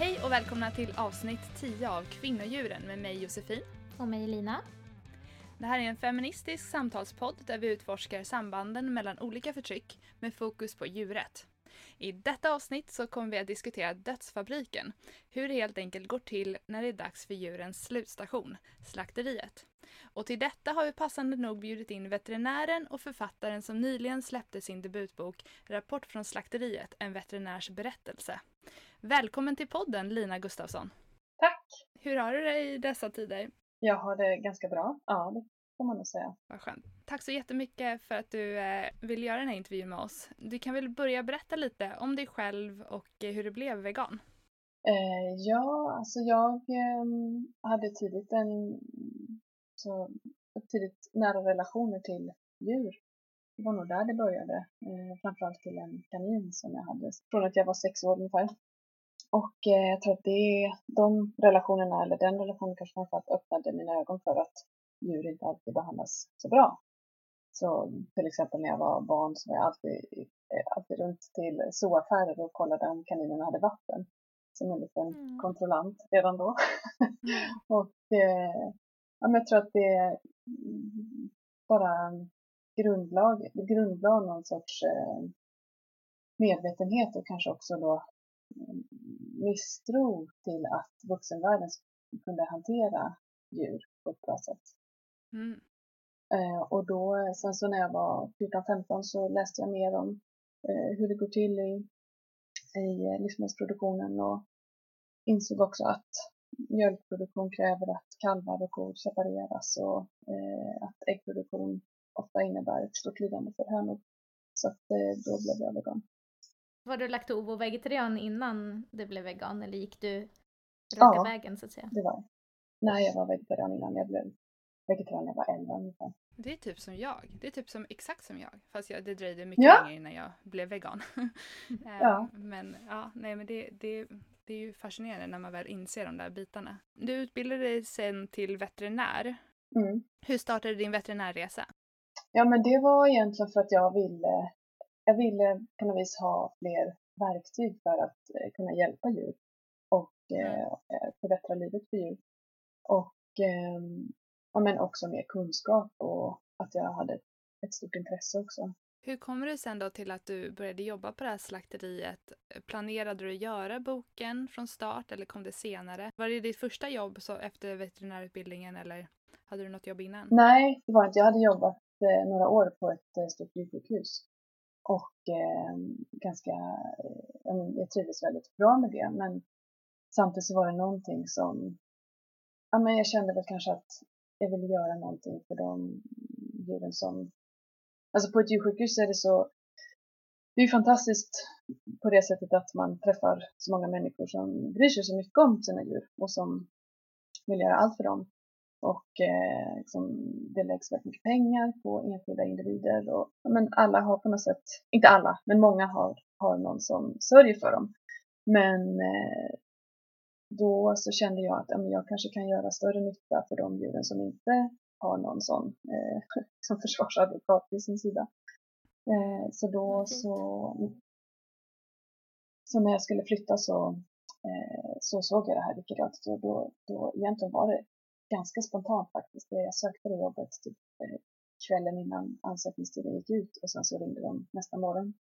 Hej och välkomna till avsnitt 10 av Kvinnodjuren med mig Josefin. Och mig Lina. Det här är en feministisk samtalspodd där vi utforskar sambanden mellan olika förtryck med fokus på djuret. I detta avsnitt så kommer vi att diskutera dödsfabriken, hur det helt enkelt går till när det är dags för djurens slutstation, slakteriet. Och till detta har vi passande nog bjudit in veterinären och författaren som nyligen släppte sin debutbok Rapport från slakteriet, en veterinärs berättelse. Välkommen till podden Lina Gustafsson. Tack! Hur har du det i dessa tider? Jag har det ganska bra, ja det får man nog säga. Vad skönt. Tack så jättemycket för att du eh, vill göra den här intervjun med oss. Du kan väl börja berätta lite om dig själv och eh, hur du blev vegan? Eh, ja, alltså jag eh, hade tidigt en så tidigt nära relationer till djur. Det var nog där det började. Eh, framförallt till en kanin som jag hade från att jag var sex år ungefär. Och eh, jag tror att det, de relationerna, eller den relationen kanske framförallt öppnade mina ögon för att djur inte alltid behandlas så bra. Så till exempel när jag var barn så var jag alltid, eh, alltid runt till zooaffärer och kollade om kaninerna hade vatten. Som en liten mm. kontrollant redan då. Mm. och eh, ja, men jag tror att det är bara grundlag, grundlag någon sorts eh, medvetenhet och kanske också då misstro till att vuxenvärlden kunde hantera djur på ett bra sätt. Mm. Eh, och då, sen så när jag var 14-15 så läste jag mer om eh, hur det går till i, i livsmedelsproduktionen och insåg också att mjölkproduktion kräver att kalvar och kor separeras och eh, att äggproduktion ofta innebär ett stort lidande för hönor. Så att, eh, då blev jag vegan. Var du laktovo-vegetarian innan du blev vegan eller gick du raka ja, vägen så att säga? det var. Nej, jag var vegetarian innan jag blev vegetarian när jag var 11 ungefär. Det är typ som jag. Det är typ som, exakt som jag. Fast jag, det dröjde mycket ja. längre innan jag blev vegan. ja. Men ja, nej men det, det, det är ju fascinerande när man väl inser de där bitarna. Du utbildade dig sen till veterinär. Mm. Hur startade din veterinärresa? Ja, men det var egentligen för att jag ville, jag ville på något vis ha fler verktyg för att eh, kunna hjälpa djur och mm. eh, förbättra livet för djur. Och eh, ja, men också mer kunskap och att jag hade ett stort intresse också. Hur kommer det sen då till att du började jobba på det här slakteriet? Planerade du att göra boken från start eller kom det senare? Var det ditt första jobb så efter veterinärutbildningen eller hade du något jobb innan? Nej, det var inte. Jag hade jobbat eh, några år på ett eh, stort djursjukhus och eh, ganska, eh, jag trivdes väldigt bra med det men samtidigt så var det någonting som, ja men jag kände väl kanske att jag ville göra någonting för de djuren som Alltså på ett djursjukhus är det så, det är fantastiskt på det sättet att man träffar så många människor som bryr sig så mycket om sina djur och som vill göra allt för dem. Och eh, liksom, det läggs väldigt mycket pengar på enskilda individer och men alla har på något sätt, inte alla, men många har, har någon som sörjer för dem. Men eh, då så kände jag att ja, men jag kanske kan göra större nytta för de djuren som inte har någon sån eh, som försvarsadvokat vid sin sida. Eh, så då så, så när jag skulle flytta så, eh, så såg jag det här vikariatet och då, då egentligen var det ganska spontant faktiskt. Jag sökte det jobbet typ eh, kvällen innan ansökningstiden gick ut och sen så ringde de nästa morgon.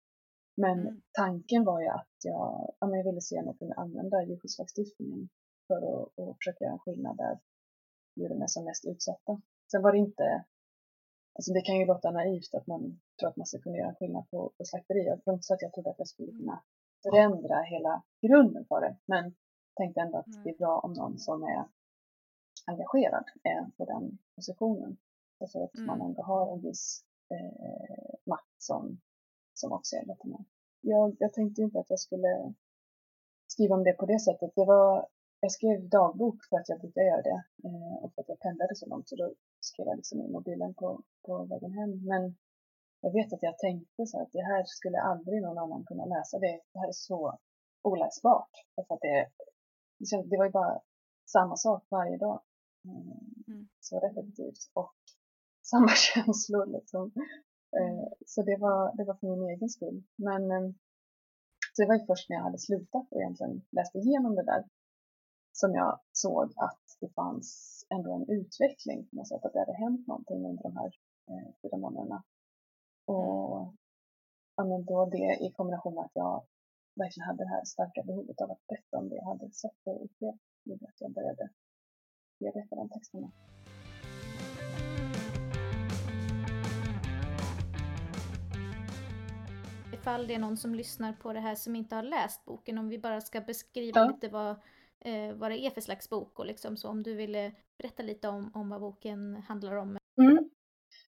Men mm. tanken var ju att jag, ja, men jag ville se om jag kunde använda djurskyddslagstiftningen för att, att försöka göra en skillnad där djuren är som mest utsatta. Sen var det inte, alltså det kan ju låta naivt att man tror att man ska kunna göra skillnad på, på slakterier. Det var inte så att jag trodde att jag skulle kunna förändra hela grunden för det, men tänkte ändå att det är bra om någon som är engagerad är på den positionen. Därför att mm. man ändå har en viss eh, makt som, som officer veterinär. Jag, jag tänkte inte att jag skulle skriva om det på det sättet. Det var, jag skrev dagbok för att jag brukar göra det eh, och för att jag pendlade så långt så då skrev jag liksom i mobilen på, på vägen hem. Men jag vet att jag tänkte så att det här skulle aldrig någon annan kunna läsa. Det, det här är så oläsbart. Därför att det, det var ju bara samma sak varje dag. Mm. Så repetitivt och samma känslor liksom. Eh, så det var, det var för min egen skull. Men eh, det var ju först när jag hade slutat och egentligen läste igenom det där som jag såg att det fanns ändå en utveckling på något sätt, att det hade hänt någonting under de här eh, fyra månaderna. Och ja, men då det i kombination med att jag verkligen hade det här starka behovet av att berätta om det jag hade sett och upplevt, gjorde att jag började bearbeta de texterna. Ifall det är någon som lyssnar på det här som inte har läst boken, om vi bara ska beskriva Ja. lite vad, eh, vad det är för slags bok och liksom så om du ville berätta lite om, om vad boken handlar om. Mm.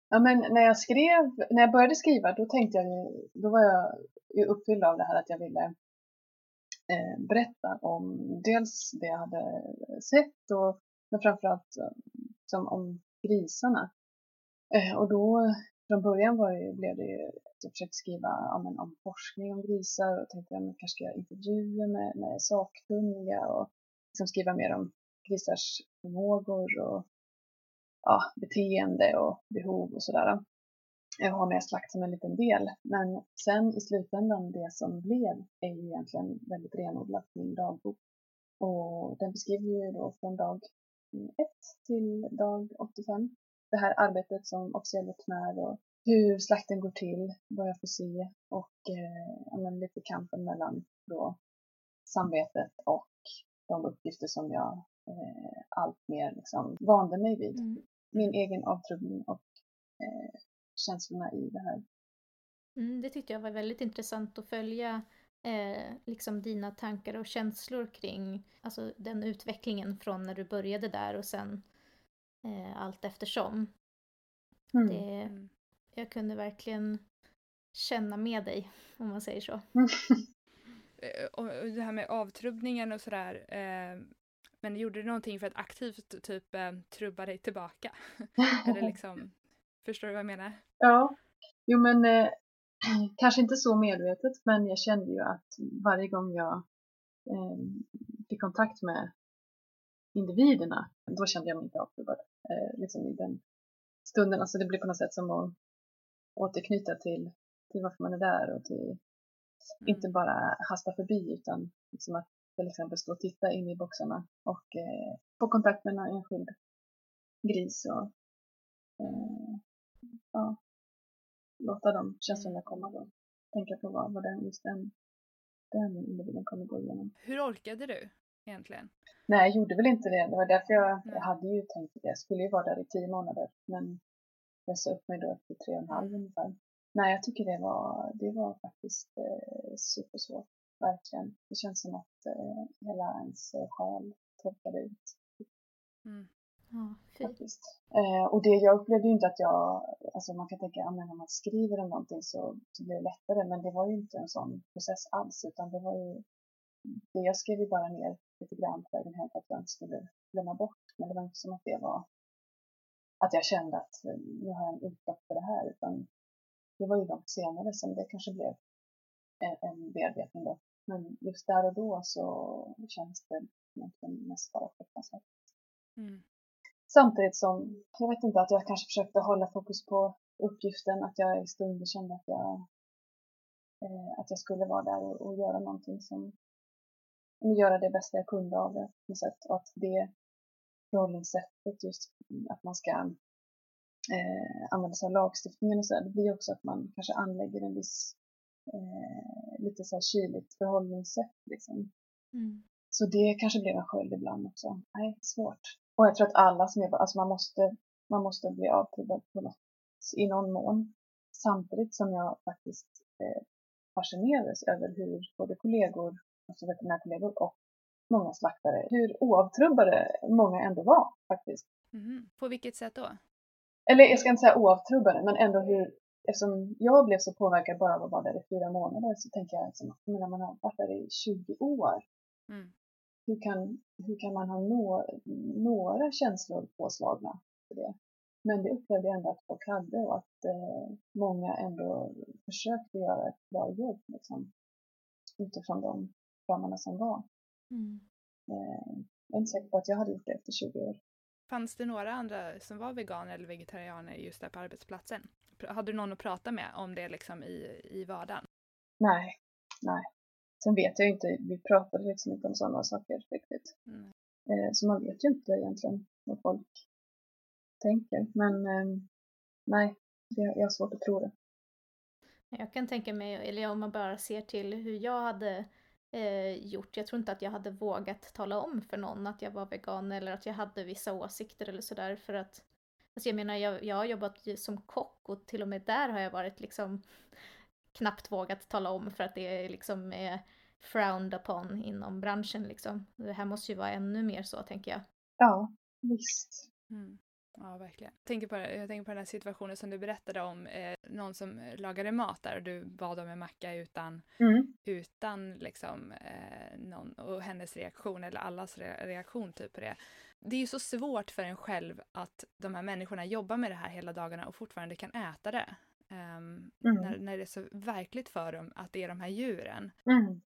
Ja, men när jag skrev, när jag började skriva, då tänkte jag då var jag uppfylld av det här att jag ville eh, berätta om dels det jag hade sett och men framförallt eh, som om grisarna. Eh, och då från början var det, blev det ju att jag försökte skriva ja, men, om forskning om grisar och tänkte att jag kanske ska göra intervjuer med, med sakkunniga och liksom skriva mer om grisars förmågor och ja, beteende och behov och sådär. Jag har med slakt som en liten del. Men sen i slutändan, det som blev, är ju egentligen väldigt renodlat min dagbok. Och den beskriver ju då från dag 1 till dag 85. Det här arbetet som officiell veterinär och hur slakten går till, vad jag får se och eh, lite kampen mellan då samvetet och de uppgifter som jag eh, allt mer liksom vande mig vid Mm. min egen avtrubbning och eh, känslorna i det här. Mm, det tyckte jag var väldigt intressant att följa eh, liksom dina tankar och känslor kring alltså, den utvecklingen från när du började där och sen eh, allt eftersom. Mm. Det, jag kunde verkligen känna med dig, om man säger så. Och det här med avtrubbningen och sådär. Eh, men gjorde du någonting för att aktivt typ eh, trubba dig tillbaka? Eller liksom, förstår du vad jag menar? ja, jo men eh, kanske inte så medvetet men jag kände ju att varje gång jag eh, fick kontakt med individerna, då kände jag mig inte avtrubbad. Eh, liksom i den stunden, alltså det blir på något sätt som att återknyta till, till varför man är där och till Mm. inte bara hasta förbi utan liksom att till exempel stå och titta in i boxarna och eh, få kontakt med en enskild gris och eh, ja, låta de känslorna komma då. Tänka på vad, vad den, just den, den individen kommer gå igenom. Hur orkade du egentligen? Nej, jag gjorde väl inte det. Det var därför jag, jag hade ju tänkt att jag skulle ju vara där i tio månader. Men jag sa upp mig då efter tre och en halv ungefär. Nej, jag tycker det var, det var faktiskt eh, supersvårt. Verkligen. Det känns som att eh, hela ens eh, själ torkade ut Mm. Ja, faktiskt. Eh, och det, jag upplevde ju inte att jag, alltså man kan tänka, men om man skriver om någonting så, så blir det lättare. Men det var ju inte en sån process alls. Utan det var ju, det jag skrev ju bara ner lite grann på vägen hem för att jag inte skulle glömma bort. Men det var inte som att det var, att jag kände att eh, nu har jag en utlopp för det här. Utan det var ju långt senare som det kanske blev en, en bearbetning då. Men just där och då så känns det egentligen mest bara fruktansvärt. Mm. Samtidigt som, jag vet inte, att jag kanske försökte hålla fokus på uppgiften, att jag i stunder kände att jag, eh, att jag skulle vara där och, och göra någonting som, göra det bästa jag kunde av det på något sätt. Och att det förhållningssättet, just att man ska eh, använda sig av lagstiftningen och så, det blir också att man kanske anlägger en viss, eh, lite så här kyligt förhållningssätt liksom. Mm. Så det kanske blev en sköld ibland också. Nej, svårt. Och jag tror att alla som jobbar, alltså man måste, man måste bli avtrubbad på något, i någon mån. Samtidigt som jag faktiskt eh, fascinerades över hur både kollegor, alltså veterinärkollegor och många slaktare, hur oavtrubbade många ändå var faktiskt. Mhm. På vilket sätt då? Eller jag ska inte säga oavtrubbade, men ändå hur, eftersom jag blev så påverkad bara av att vara där i fyra månader så tänker jag men när man har varit där i 20 år, Mm. Hur kan, hur kan man ha nå, några känslor påslagna för det? Men det upplevde jag ändå att folk hade och att eh, många ändå försökte göra ett bra jobb liksom, utifrån de ramarna som var. Mm. Eh, jag är inte säker på att jag hade gjort det efter 20 år. Fanns det några andra som var veganer eller vegetarianer just där på arbetsplatsen? Hade du någon att prata med om det liksom i, i vardagen? Nej, nej. Sen vet jag inte, vi pratade liksom inte om sådana saker riktigt. Mm. Eh, så man vet ju inte egentligen vad folk tänker. Men eh, nej, det, jag har svårt att tro det. Jag kan tänka mig, eller om man bara ser till hur jag hade eh, gjort. Jag tror inte att jag hade vågat tala om för någon att jag var vegan eller att jag hade vissa åsikter eller sådär för att Alltså jag menar, jag, jag har jobbat som kock och till och med där har jag varit liksom knappt vågat tala om för att det liksom är frowned upon inom branschen liksom. Det här måste ju vara ännu mer så tänker jag. Ja, visst. Mm. Ja, verkligen. Jag tänker, på, jag tänker på den här situationen som du berättade om, eh, någon som lagade mat där och du bad om en macka utan, Mm. utan liksom, eh, någon, och hennes reaktion eller allas re reaktion typ på det. Det är ju så svårt för en själv att de här människorna jobbar med det här hela dagarna och fortfarande kan äta det. Um, Mm. när, när det är så verkligt för dem att det är de här djuren. Mm.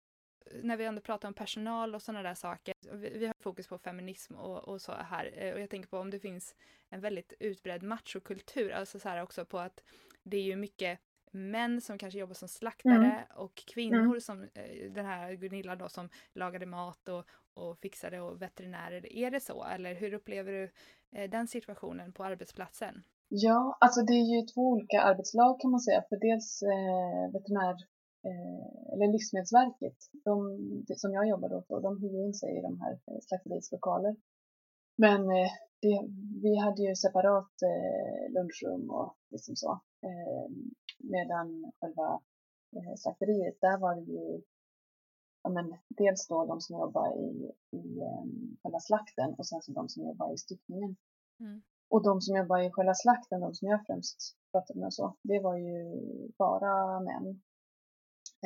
när vi ändå pratar om personal och sådana där saker, vi, vi har fokus på feminism och, och så här, eh, och jag tänker på om det finns en väldigt utbredd machokultur, alltså så här också på att det är ju mycket män som kanske jobbar som slaktare och kvinnor som eh, den här Gunilla då som lagade mat och, och fixade och veterinärer. Är det så eller hur upplever du eh, den situationen på arbetsplatsen? Ja, alltså det är ju två olika arbetslag kan man säga. För dels eh, veterinär eh, eller Livsmedelsverket, de, som jag jobbar åt, de hyr in sig i de här eh, slakteriets lokaler. Men eh, det, vi hade ju separat eh, lunchrum och liksom så. Eh, medan själva eh, slakteriet, där var det ju ja, men, dels då de som jobbar i, i eh, själva slakten och sen så de som jobbar i styckningen. Mm. Och de som jobbar i själva slakten, de som jag främst pratade med och så, det var ju bara män.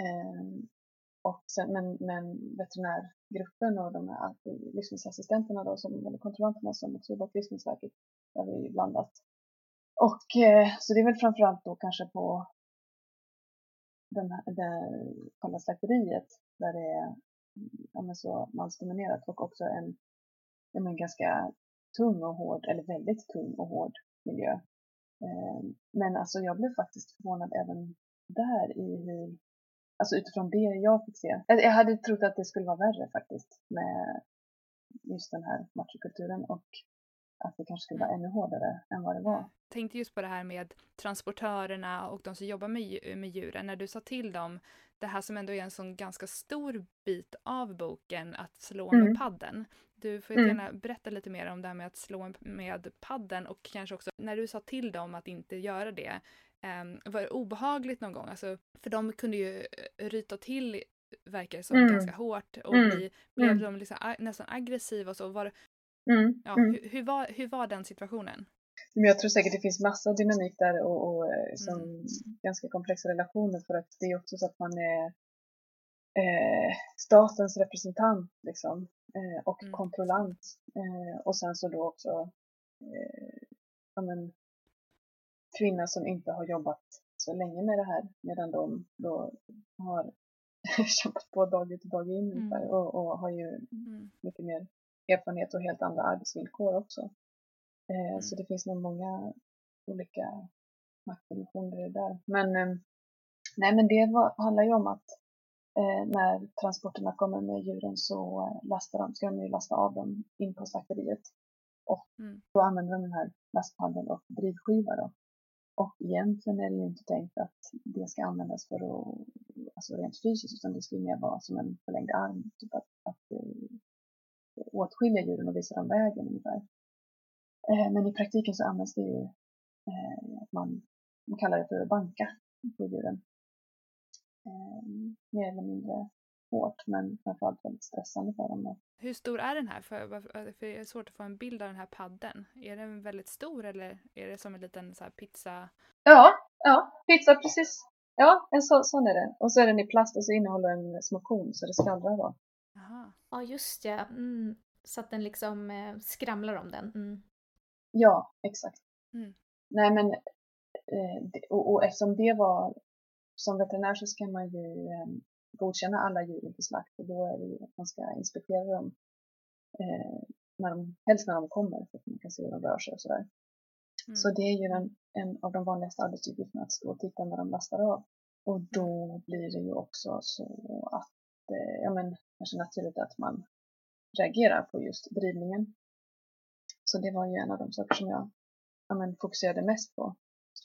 Eh, och sen, men, men veterinärgruppen och de här livsmedelsassistenterna då, som, eller kontrollanterna som också jobbar på Livsmedelsverket, där vi ju blandat. Och eh, så det är väl framförallt då kanske på den här, det, själva slakteriet där det är ja, men så mansdominerat och också en ja, men ganska tung och hård, eller väldigt tung och hård miljö. Ehm, men alltså jag blev faktiskt förvånad även där i hur, alltså utifrån det jag fick se. Jag jag hade trott att det skulle vara värre faktiskt med just den här machokulturen och att det kanske skulle vara ännu hårdare än vad det var. tänkte just på det här med transportörerna och de som jobbar med, med djuren. När du sa till dem det här som ändå är en sån ganska stor bit av boken, att slå med Mm. padden. Du får Mm. gärna berätta lite mer om det här med att slå med padden och kanske också när du sa till dem att inte göra det. Um, var det obehagligt någon gång? Alltså, för de kunde ju eh, ryta till, verkar det som, Mm. ganska hårt och Mm. bli, blev Mm. de liksom, nästan aggressiva och så. Var, Mm. ja, Mm. hur, hur, var, hur var den situationen? Men jag tror säkert det finns massa dynamik där och, och eh, som Mm. ganska komplexa relationer för att det är också så att man är eh, statens representant liksom eh, och Mm. kontrollant eh, och sen så då också eh, ja, men, kvinna som inte har jobbat så länge med det här medan de då har kämpat på dag ut och dag in Mm. och, och har ju Mm. mycket mer erfarenhet och helt andra arbetsvillkor också. Eh, Så det finns nog många olika maktdimensioner i det där. Men, eh, nej, men det var, handlar ju om att eh, när transporterna kommer med djuren så eh, lastar de, ska de ju lasta av dem in på slakteriet. Och Mm. då använder de den här lastpaddeln och drivskiva då. Och egentligen är det ju inte tänkt att det ska användas för att, alltså rent fysiskt, utan det ska ju mer vara som en förlängd arm, typ att, att eh, åtskilja djuren och visa dem vägen ungefär. Eh, men i praktiken så används det ju eh, att man, man kallar det för att banka på djuren. Eh, mer eller mindre hårt, men framförallt väldigt stressande för dem. Hur stor är den här? För, för det är svårt att få en bild av den här padden. Är den väldigt stor eller är det som en liten så pizza? Ja, ja, pizza precis. Ja, en så, sån är den. Och så är den i plast och så innehåller den små korn så det skvallrar då. Jaha. Ja, just ja. Mm. Så att den liksom eh, skramlar om den. Mm. Ja, exakt. Mm. Nej men, eh, och, och eftersom det var, som veterinär så ska man ju eh, godkänna alla djur för slakt och då är det ju att man ska inspektera dem, eh, när de, helst när de kommer så att man kan se hur de rör sig och sådär. Mm. Så det är ju en, en av de vanligaste arbetsuppgifterna att stå och titta när de lastar av. Och då blir det ju också så att Eh, ja men kanske naturligt att man reagerar på just drivningen. Så det var ju en av de saker som jag ja, men, fokuserade mest på.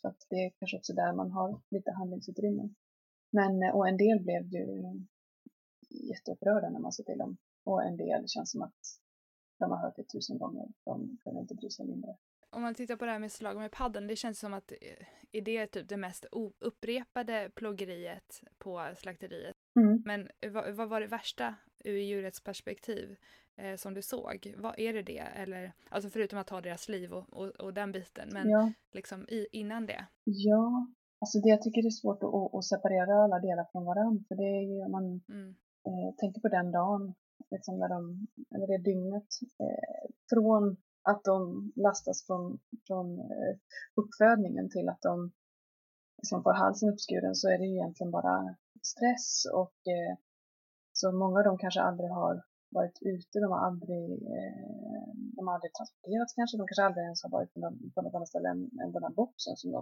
För att det är kanske också där man har lite handlingsutrymme. Men, eh, och en del blev ju jätteupprörda när man sa till dem. Och en del känns som att de har hört det tusen gånger. De kunde inte bry sig mindre. Om man tittar på det här med slag med paddeln, det känns som att eh, är det typ det mest upprepade plågeriet på slakteriet. Mm. Men vad, vad, var det värsta ur djurets perspektiv eh, som du såg? Vad är det det? Eller, alltså förutom att ta deras liv och, och, och den biten, men ja. liksom i, innan det? Ja, alltså det jag tycker är svårt att, att separera alla delar från varandra. För det är ju, man mm. eh, tänker på den dagen, liksom när de, eller det dygnet, eh, från att de lastas från, från eh, uppfödningen till att de liksom får halsen uppskuren så är det ju egentligen bara stress och eh, så många av dem kanske aldrig har varit ute, de har aldrig, eh, de har aldrig transporterats kanske, de kanske aldrig ens har varit på, något annat ställe än, än den här boxen som de,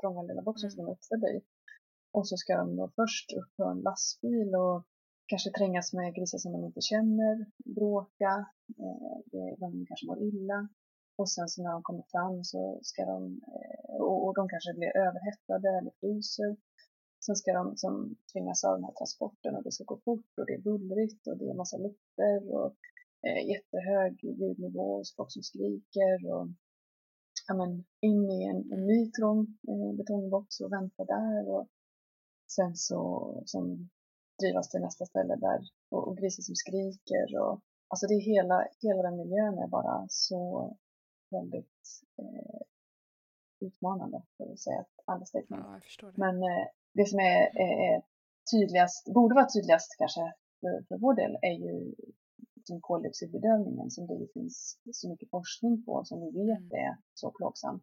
trånga lilla boxen mm. som de är uppfödda i. Och så ska de då först upp på en lastbil och kanske trängas med grisar som de inte känner, bråka, eh, de kanske mår illa. Och sen så när de kommer fram så ska de, eh, och, de kanske blir överhettade eller fryser. Sen ska de liksom tvingas av den här transporten och det ska gå fort och det är bullrigt och det är massa lukter och eh, jättehög ljudnivå och folk som skriker och ja, men, in i en, en ny trång eh, betongbox och vänta där och sen så som drivas till nästa ställe där och, och grisar som skriker och alltså det är hela, hela den miljön är bara så väldigt eh, utmanande för att säga ett understatement. Ja, Men eh, det som är, är, tydligast, borde vara tydligast kanske för, för vår del är ju som koldioxidbedövningen som det finns så mycket forskning på som vi vet mm. är så plågsam.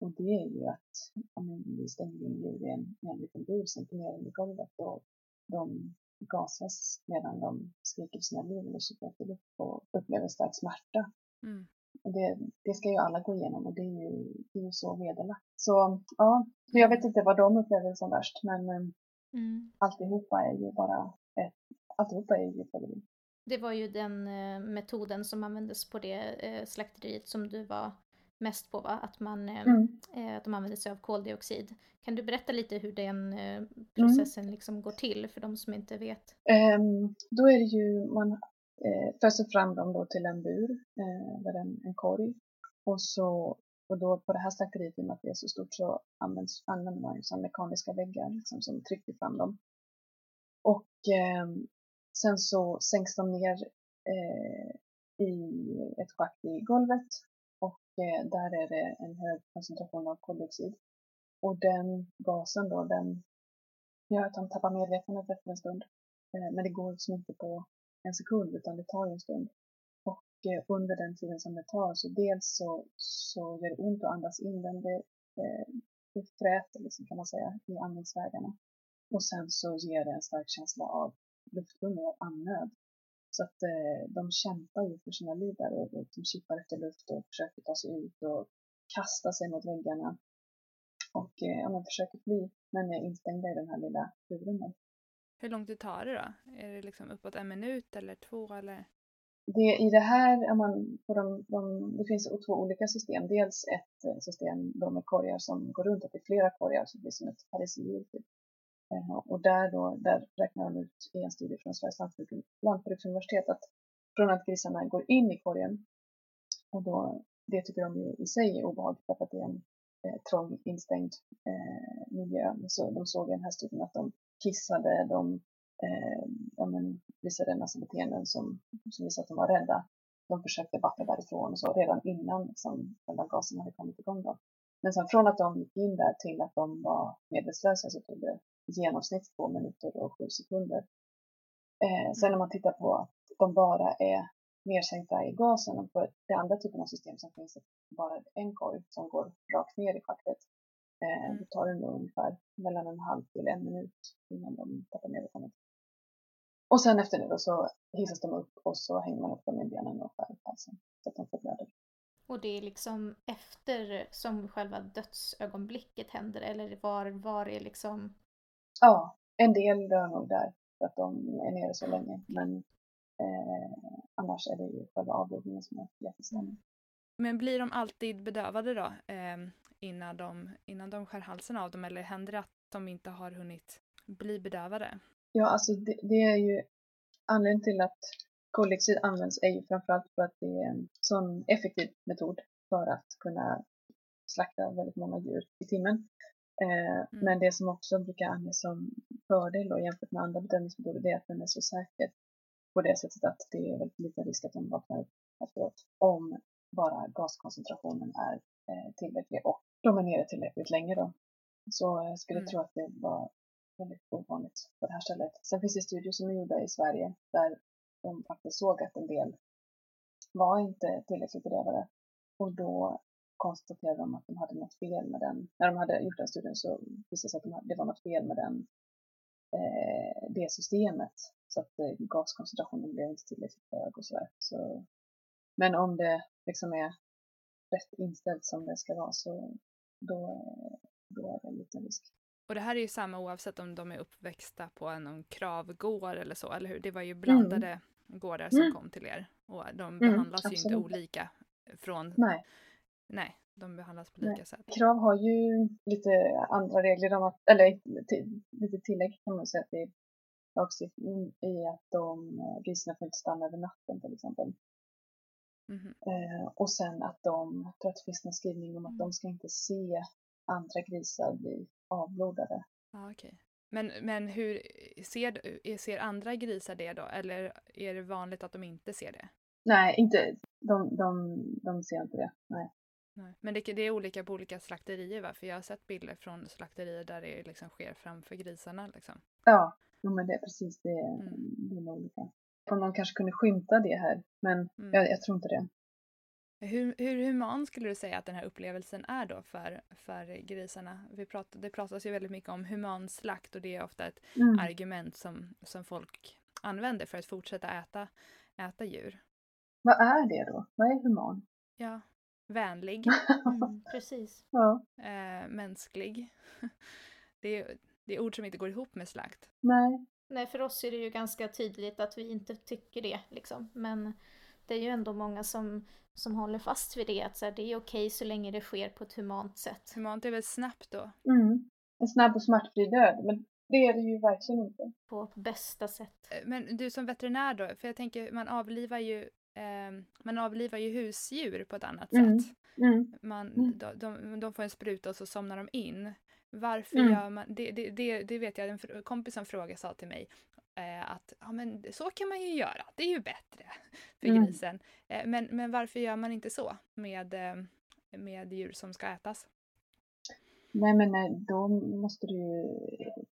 Och det är ju att om vi stänger in djur i en, en liten bur centimeter i golvet och de gasas medan de skriker sina liv eller kikar efter luft och upplever stark smärta. Mm. Det, det ska ju alla gå igenom och det är ju, det är ju så vederlagt. Så ja, jag vet inte vad de upplever som värst men eh, mm. alltihopa är ju bara ett, alltihopa är ju djurplågeri. Det var ju den eh, metoden som användes på det eh, slakteriet som du var mest på va? Att man, mm. att de använder sig av koldioxid. Kan du berätta lite hur den eh, processen mm. liksom går till för de som inte vet? Um, då är det ju, man eh, föser fram dem då till en bur, eh, där en, en korg. Och så och då på det här slakteriet, i och med att det är så stort, så används, använder man ju så mekaniska väggar liksom, som trycker fram dem. Och eh, sen så sänks de ner eh, i ett schakt i golvet och eh, där är det en hög koncentration av koldioxid. Och den gasen då, den gör att de tappar medvetandet efter en stund. Eh, men det går liksom inte på en sekund utan det tar ju en stund. Och eh, under den tiden som det tar så dels så, så gör det ont att andas in den. Det, eh, det fräter liksom kan man säga i andningsvägarna. Och sen så ger det en stark känsla av lufthunger, av andnöd. Så att eh, de kämpar ju för sina liv där och, och de kippar efter luft och försöker ta sig ut och kasta sig mot väggarna. Och eh, ja, man försöker fly men är instängda i den här lilla buren. Hur lång tid tar det då? Är det liksom uppåt en minut eller två eller? Det, I det här, man, på de, de, det finns två olika system. Dels ett eh, system då med korgar som går runt, att det är flera korgar så det blir som ett pariserhjul. Typ. Eh, och där, då, där räknar de ut i en studie från Sveriges lantbruksuniversitet att från att grisarna går in i korgen och då, det tycker de ju i sig är obehagligt för att det är en eh, trång instängd eh, miljö. Så de såg i den här studien att de kissade, de eh, ja, men, visade en massa beteenden som, som visade att de var rädda. De försökte backa därifrån och så redan innan liksom, själva gasen hade kommit igång. Då. Men sen från att de gick in där till att de var medvetslösa så tog det i genomsnitt två minuter och sju sekunder. Eh, sen när man tittar på att de bara är nedsänkta i gasen och på det andra typen av system som finns bara en korg som går rakt ner i schaktet. Eh, mm. Det tar ändå ungefär mellan en halv till en minut innan de tappar medvetandet. Och sen efter det då så hissas de upp och så hänger man upp dem i benen och skär halsen så att de får blöder. Och det är liksom efter som själva dödsögonblicket händer eller var, var är liksom? Ja, en del dör nog där. för att de är nere så länge. Men eh, annars är det ju själva avblodningen som är jätteständig. Men blir de alltid bedövade då eh, innan, de, innan de skär halsen av dem eller händer det att de inte har hunnit bli bedövade? Ja, alltså det, det är ju anledningen till att koldioxid används är ju framförallt för att det är en sån effektiv metod för att kunna slakta väldigt många djur i timmen. Eh, mm. Men det som också brukar anges som fördel då, jämfört med andra bedömningsmetoder det är att den är så säker på det sättet att det är väldigt liten risk att de vaknar upp efteråt om bara gaskoncentrationen är eh, tillräcklig och de är nere tillräckligt länge då. Så jag skulle mm. tro att det var väldigt ovanligt på det här stället. Sen finns det studier som är gjorda i Sverige där de faktiskt såg att en del var inte tillräckligt bedövade och då konstaterade de att de hade något fel med den. När de hade gjort den studien så visade det sig att de hade, det var något fel med den, eh, det systemet. Så att eh, gaskoncentrationen blev inte tillräckligt hög och sådär. Så, men om det liksom är rätt inställt som det ska vara så då, då är det en liten risk. Och det här är ju samma oavsett om de är uppväxta på en kravgård eller så, eller hur? Det var ju blandade mm. gårdar som mm. kom till er och de mm, behandlas mm, ju inte olika från... Nej. Nej, de behandlas på lika Nej. sätt. Krav har ju lite andra regler om att, eller lite tillägg kan man säga till lagstiftningen i att de grisarna får inte stanna över natten till exempel. Mm. Eh, och sen att de, jag tror att det finns någon skrivning om att de ska inte se andra grisar bli avblodade. Ja, okay. Men, men hur ser, ser andra grisar det då? Eller är det vanligt att de inte ser det? Nej, inte, de, de, de ser inte det. Nej. Nej. Men det, det, är olika på olika slakterier va? För jag har sett bilder från slakterier där det liksom sker framför grisarna. Liksom. Ja, men det är precis det, mm. det är olika. Om någon kanske kunde skymta det här, men mm. jag, jag tror inte det. Hur, hur human skulle du säga att den här upplevelsen är då för, för grisarna? Vi pratar, det pratas ju väldigt mycket om humanslakt och det är ofta ett mm. argument som, som folk använder för att fortsätta äta, äta djur. Vad är det då? Vad är human? Ja, vänlig. Mm, precis. Ja. Äh, mänsklig. Det är, det är ord som inte går ihop med slakt. Nej. Nej, för oss är det ju ganska tydligt att vi inte tycker det liksom. Men det är ju ändå många som, som håller fast vid det, att så här, det är okej så länge det sker på ett humant sätt. Humant är väl snabbt då? Mm. En snabb och smärtfri död, men det är det ju verkligen inte. På bästa sätt. Eh, men du som veterinär då, för jag tänker man avlivar ju eh, man avlivar ju husdjur på ett annat mm. sätt. Mm. Man, mm. de, de, de, får en spruta och så somnar de in. Varför mm. gör man det, det, det? Det vet jag, en kompis som frågade sa till mig eh, att ja, men så kan man ju göra, det är ju bättre för mm. grisen. Eh, men, men varför gör man inte så med, eh, med djur som ska ätas? Nej men nej, då måste du ju,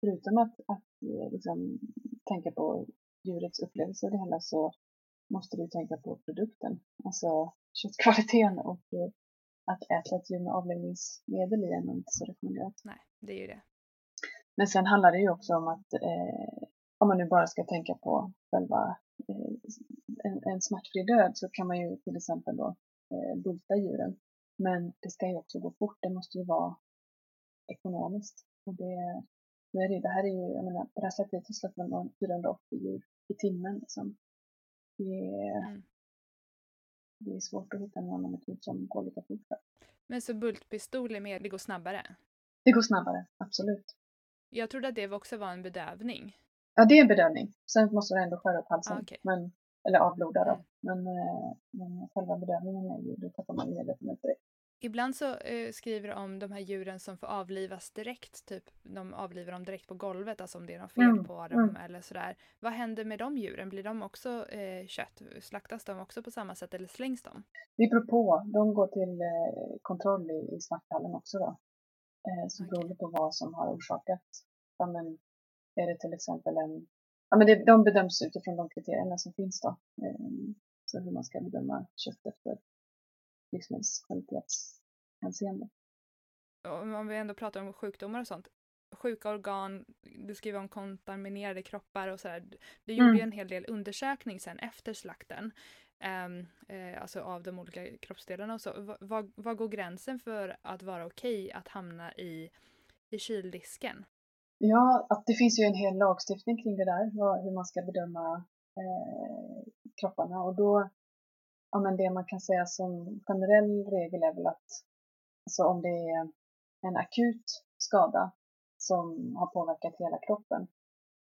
förutom att, att liksom, tänka på djurets upplevelse och det hela så måste du tänka på produkten. Alltså köttkvaliteten och att äta ett djur med avlivningsmedel i är inte så rekommenderat. Nej, det är ju det. Men sen handlar det ju också om att eh, om man nu bara ska tänka på själva eh, en, en smärtfri död så kan man ju till exempel då eh, bulta djuren. Men det ska ju också gå fort, det måste ju vara ekonomiskt. Och det, nu är det, det här är ju, jag menar, på det här så släpper man 480 djur i timmen liksom. Det är, mm. Det är svårt att hitta en annan metod som går lika fort. Men så bultpistol är mer, det går snabbare? Det går snabbare, absolut. Jag trodde att det också var en bedövning. Ja, det är en bedövning. Sen måste du ändå skära upp halsen. Ah, okay. men, eller avbloda då. Mm. Men, eh, men själva bedövningen är ju, då tappar man medvetenhet direkt. Ibland så eh, skriver om de här djuren som får avlivas direkt, typ de avlivar dem direkt på golvet, alltså om det är något fel mm, på dem mm. eller sådär. Vad händer med de djuren? Blir de också eh, kött? Slaktas de också på samma sätt eller slängs de? Det beror på. De går till eh, kontroll i, i slakthallen också då. Eh, så okay. beror det på vad som har orsakat. Ja, men, är det till exempel en... Ja, men det, de bedöms utifrån de kriterierna som finns då. Eh, så hur man ska bedöma köttet för livsmedelskvalitetshänseende. Om vi ändå pratar om sjukdomar och sånt. Sjuka organ, du skriver om kontaminerade kroppar och sådär. Du gjorde mm. ju en hel del undersökning sen efter slakten. Um, eh, alltså av de olika kroppsdelarna och så. Vad, vad går gränsen för att vara okej att hamna i, i kyldisken? Ja, att det finns ju en hel lagstiftning kring det där, hur man ska bedöma eh, kropparna och då, ja men det man kan säga som generell regel är väl att alltså om det är en akut skada som har påverkat hela kroppen,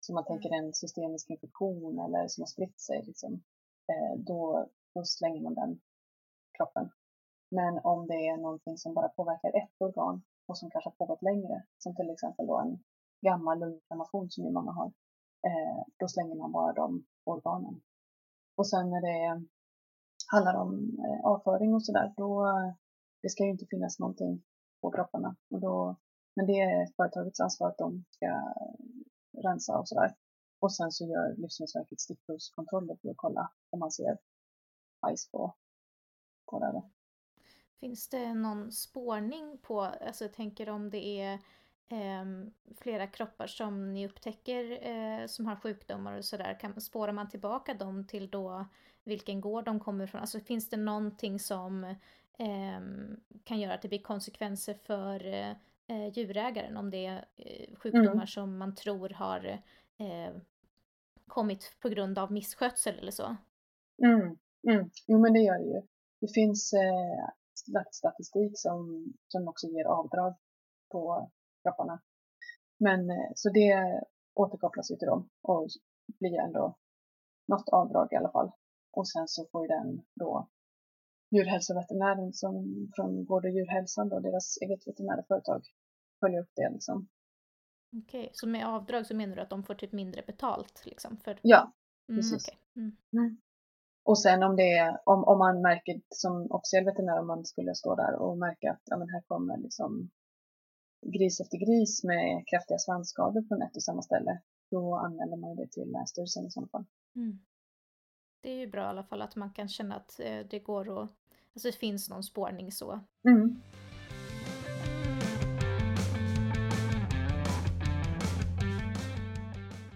som man tänker en systemisk infektion eller som har spritt sig, liksom, eh, då, då slänger man den kroppen. Men om det är någonting som bara påverkar ett organ och som kanske har pågått längre, som till exempel då en gammal lunginflammation som ju många har, eh, då slänger man bara de organen. Och sen när det handlar om eh, avföring och sådär, då det ska ju inte finnas någonting på kropparna. Och då, men det är företagets ansvar att de ska rensa och sådär. Och sen så gör Livsmedelsverket stickprovskontroller för att kolla om man ser bajs på, på det. Då. Finns det någon spårning på, alltså jag tänker om det är eh, flera kroppar som ni upptäcker eh, som har sjukdomar och sådär, spårar man tillbaka dem till då vilken gård de kommer ifrån? Alltså finns det någonting som eh, kan göra att det blir konsekvenser för eh, djurägaren om det är eh, sjukdomar mm. som man tror har eh, kommit på grund av misskötsel eller så? Mm. Mm. Jo men det gör det ju. Det finns eh, statistik som, som också ger avdrag på kropparna. Men så det återkopplas ju till dem och blir ändå något avdrag i alla fall. Och sen så får ju den då djurhälsoveterinären som från Gård och djurhälsan då, deras eget veterinära företag, följa upp det liksom. Okej, okay. så med avdrag så menar du att de får typ mindre betalt liksom? För... Ja, mm, precis. Mm, okay. mm. Mm. Och sen om det är, om, om man märker som officiell veterinär, om man skulle stå där och märka att ja, men här kommer liksom gris efter gris med kraftiga svansskador från ett och samma ställe, då anmäler man det till Länsstyrelsen i sådana fall. Mm. Det är ju bra i alla fall att man kan känna att eh, det går att, alltså det finns någon spårning så. Mm.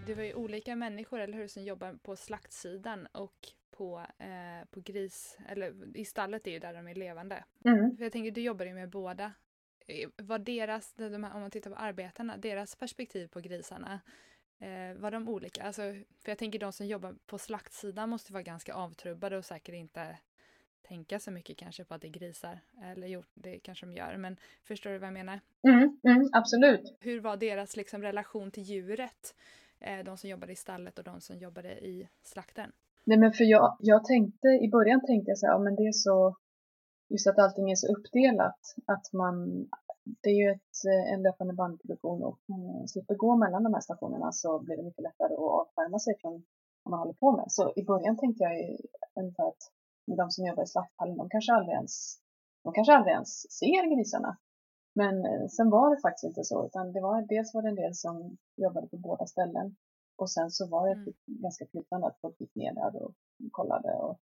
Det var ju olika människor, eller hur, som jobbar på slaktsidan och på, eh, på gris, eller i stallet är ju där de är levande. Mm. För jag tänker, du jobbar ju med båda. Eh, var deras, de här, om man tittar på arbetarna, deras perspektiv på grisarna, eh, var de olika? Alltså, för jag tänker de som jobbar på slaktsidan måste vara ganska avtrubbade och säkert inte tänka så mycket kanske på att det är grisar. Eller jo, det kanske de gör, men förstår du vad jag menar? Mm, mm, absolut. Hur var deras liksom, relation till djuret? Eh, de som jobbade i stallet och de som jobbade i slakten? Nej men för jag, jag tänkte, i början tänkte jag så här, ja men det är så, just att allting är så uppdelat, att man, det är ju ett, eh, en löpande bandproduktion och man slipper gå mellan de här stationerna så blir det mycket lättare att avskärma sig från vad man håller på med. Så i början tänkte jag ju ungefär att de som jobbar i slakthallen, de kanske aldrig ens, de kanske aldrig ens ser grisarna. Men eh, sen var det faktiskt inte så, utan det var, dels var det en del som jobbade på båda ställen och sen så var det mm. ganska flytande att folk gick ner där och kollade och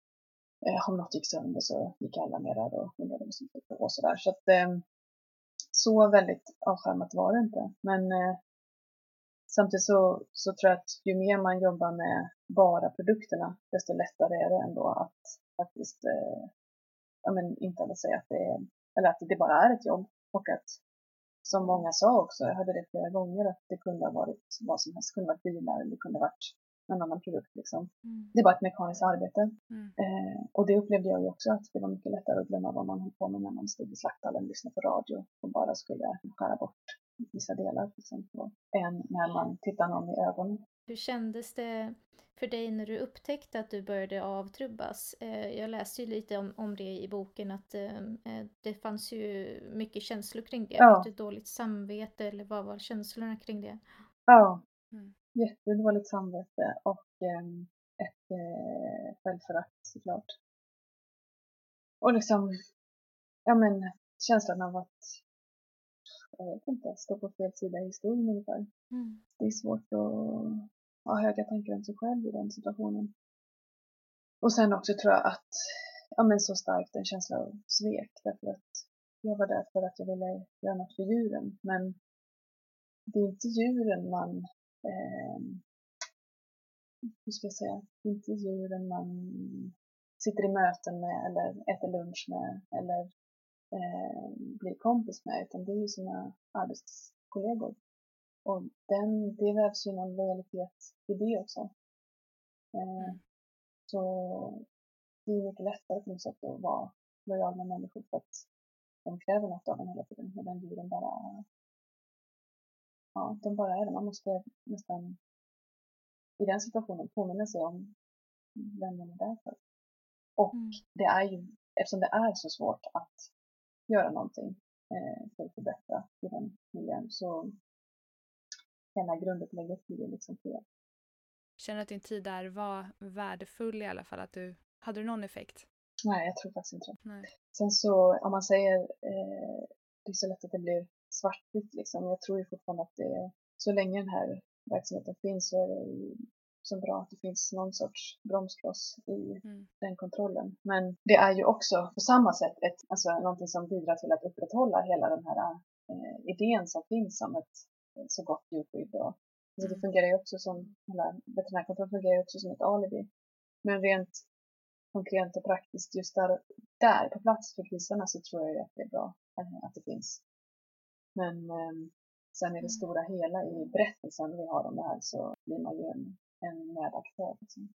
eh, om något gick sönder så gick alla ner där och undrade vad som höll på och sådär. Så att eh, så väldigt avskärmat var det inte. Men eh, samtidigt så, så tror jag att ju mer man jobbar med bara produkterna, desto lättare är det ändå att faktiskt eh, ja, men intala säga att det, är, eller att det bara är ett jobb och att som många sa också, jag hörde det flera gånger, att det kunde ha varit vad som helst. Det kunde ha varit bilar eller det kunde ha varit en annan produkt. Liksom. Mm. Det var ett mekaniskt arbete. Mm. Eh, och det upplevde jag ju också att det var mycket lättare att glömma vad man höll på med när man stod i slakthallen, lyssnade på radio och bara skulle skära bort vissa delar. Liksom, än när man tittar någon i ögonen. Hur kändes det för dig när du upptäckte att du började avtrubbas? Eh, jag läste ju lite om, om det i boken att eh, eh, det fanns ju mycket känslor kring det. Ja. Fick du dåligt samvete eller vad var känslorna kring det? Ja, mm. Jättedåligt samvete och ehm, ett självförakt såklart. Och liksom, ja men känslan av att jag vet inte, stå på fel sida i historien ungefär. Mm. Det är svårt att ha höga tankar om sig själv i den situationen. Och sen också tror jag att, ja men så starkt en känsla av svek därför att jag var där för att jag ville göra något för djuren men det är inte djuren man, eh, hur ska jag säga, inte djuren man sitter i möten med eller äter lunch med eller eh, blir kompis med utan det är ju sina arbetskollegor. och den, det vävs ju någon lojalitet i det också. Eh. Så det är mycket lättare på något sätt att vara lojal med människor för att de kräver något av en hela tiden. Medan djuren bara, ja, de bara är det. Man måste nästan i den situationen påminna sig om vem man är där för. Och Mm. det är ju, eftersom det är så svårt att göra någonting eh, för att förbättra i den miljön så hela grundupplägget blir liksom fel. Känner att din tid där var värdefull i alla fall? Att du, hade du någon effekt? Nej, jag tror faktiskt inte det. Sen så om man säger, eh, det är så lätt att det blir svartvitt liksom. Jag tror ju fortfarande att det, så länge den här verksamheten finns så är det ju så bra att det finns någon sorts bromskloss i Mm. den kontrollen. Men det är ju också på samma sätt ett, alltså någonting som bidrar till att upprätthålla hela den här eh, idén som finns om ett så gott djurskydd. Och, alltså det Mm. fungerar ju också som, hela veterinärkontroll fungerar ju också som ett alibi. Men rent konkret och praktiskt just där, där på plats för grisarna så tror jag ju att det är bra eh, att det finns. Men eh, sen i det Mm. stora hela i berättelsen vi har om det här så blir man ju en, en medaktör. Liksom.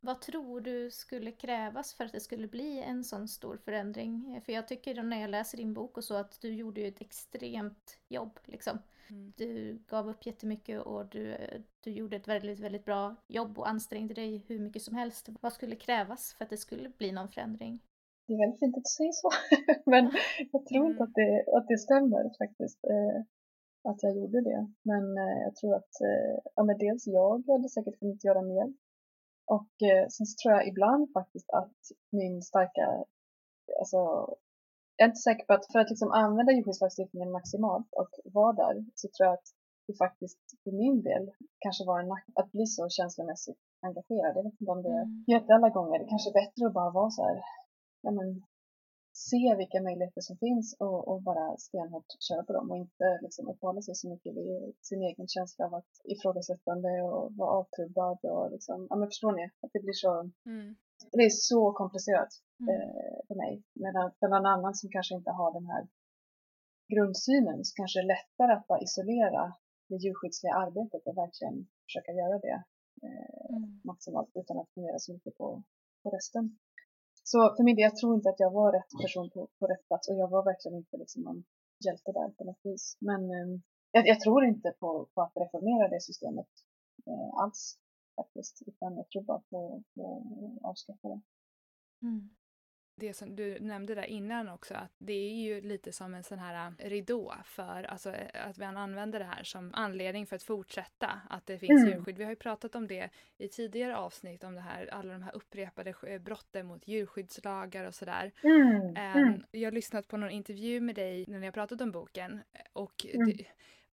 Vad tror du skulle krävas för att det skulle bli en sån stor förändring? För jag tycker när jag läser din bok och så att du gjorde ju ett extremt jobb liksom. Mm. Du gav upp jättemycket och du, du gjorde ett väldigt, väldigt bra jobb och ansträngde dig hur mycket som helst. Vad skulle krävas för att det skulle bli någon förändring? Det är väldigt fint att säger så. Men jag tror inte Mm. att det, att det stämmer faktiskt. Eh, att jag gjorde det. Men eh, jag tror att eh, ja, men dels jag hade säkert kunnat göra mer. Och sen så tror jag ibland faktiskt att min starka, alltså jag är inte säker på att för att liksom använda djurskyddslagstiftningen maximalt och vara där så tror jag att det faktiskt för min del kanske var en nack att bli så känslomässigt engagerad. Jag vet inte om det Mm. är inte alla gånger. Det kanske är bättre att bara vara så här, ja men se vilka möjligheter som finns och, och bara stenhårt köra på dem och inte liksom uppehålla sig så mycket vid sin egen känsla av att ifrågasättande och vara avtrubbad och liksom, ja men förstår ni? Att det blir så, Mm. det är så komplicerat Mm. eh, för mig. Medan för någon annan som kanske inte har den här grundsynen så kanske det är lättare att bara isolera det djurskyddsliga arbetet och verkligen försöka göra det eh, Mm. maximalt utan att fundera så mycket på, på resten. Så för min del, jag tror inte att jag var rätt person på, på rätt plats och jag var verkligen inte liksom någon hjälte där på något vis. Men eh, jag, jag tror inte på, på att reformera det systemet eh, alls faktiskt, utan jag tror bara på, på att avskaffa det. Mm. Det som du nämnde där innan också, att det är ju lite som en sån här äh, ridå för alltså, äh, att vi använder det här som anledning för att fortsätta, att det finns Mm. djurskydd. Vi har ju pratat om det i tidigare avsnitt, om det här, alla de här upprepade sk- brotten mot djurskyddslagar och sådär. Mm. Ehm, Jag har lyssnat på någon intervju med dig när ni har pratat om boken och, Mm. det,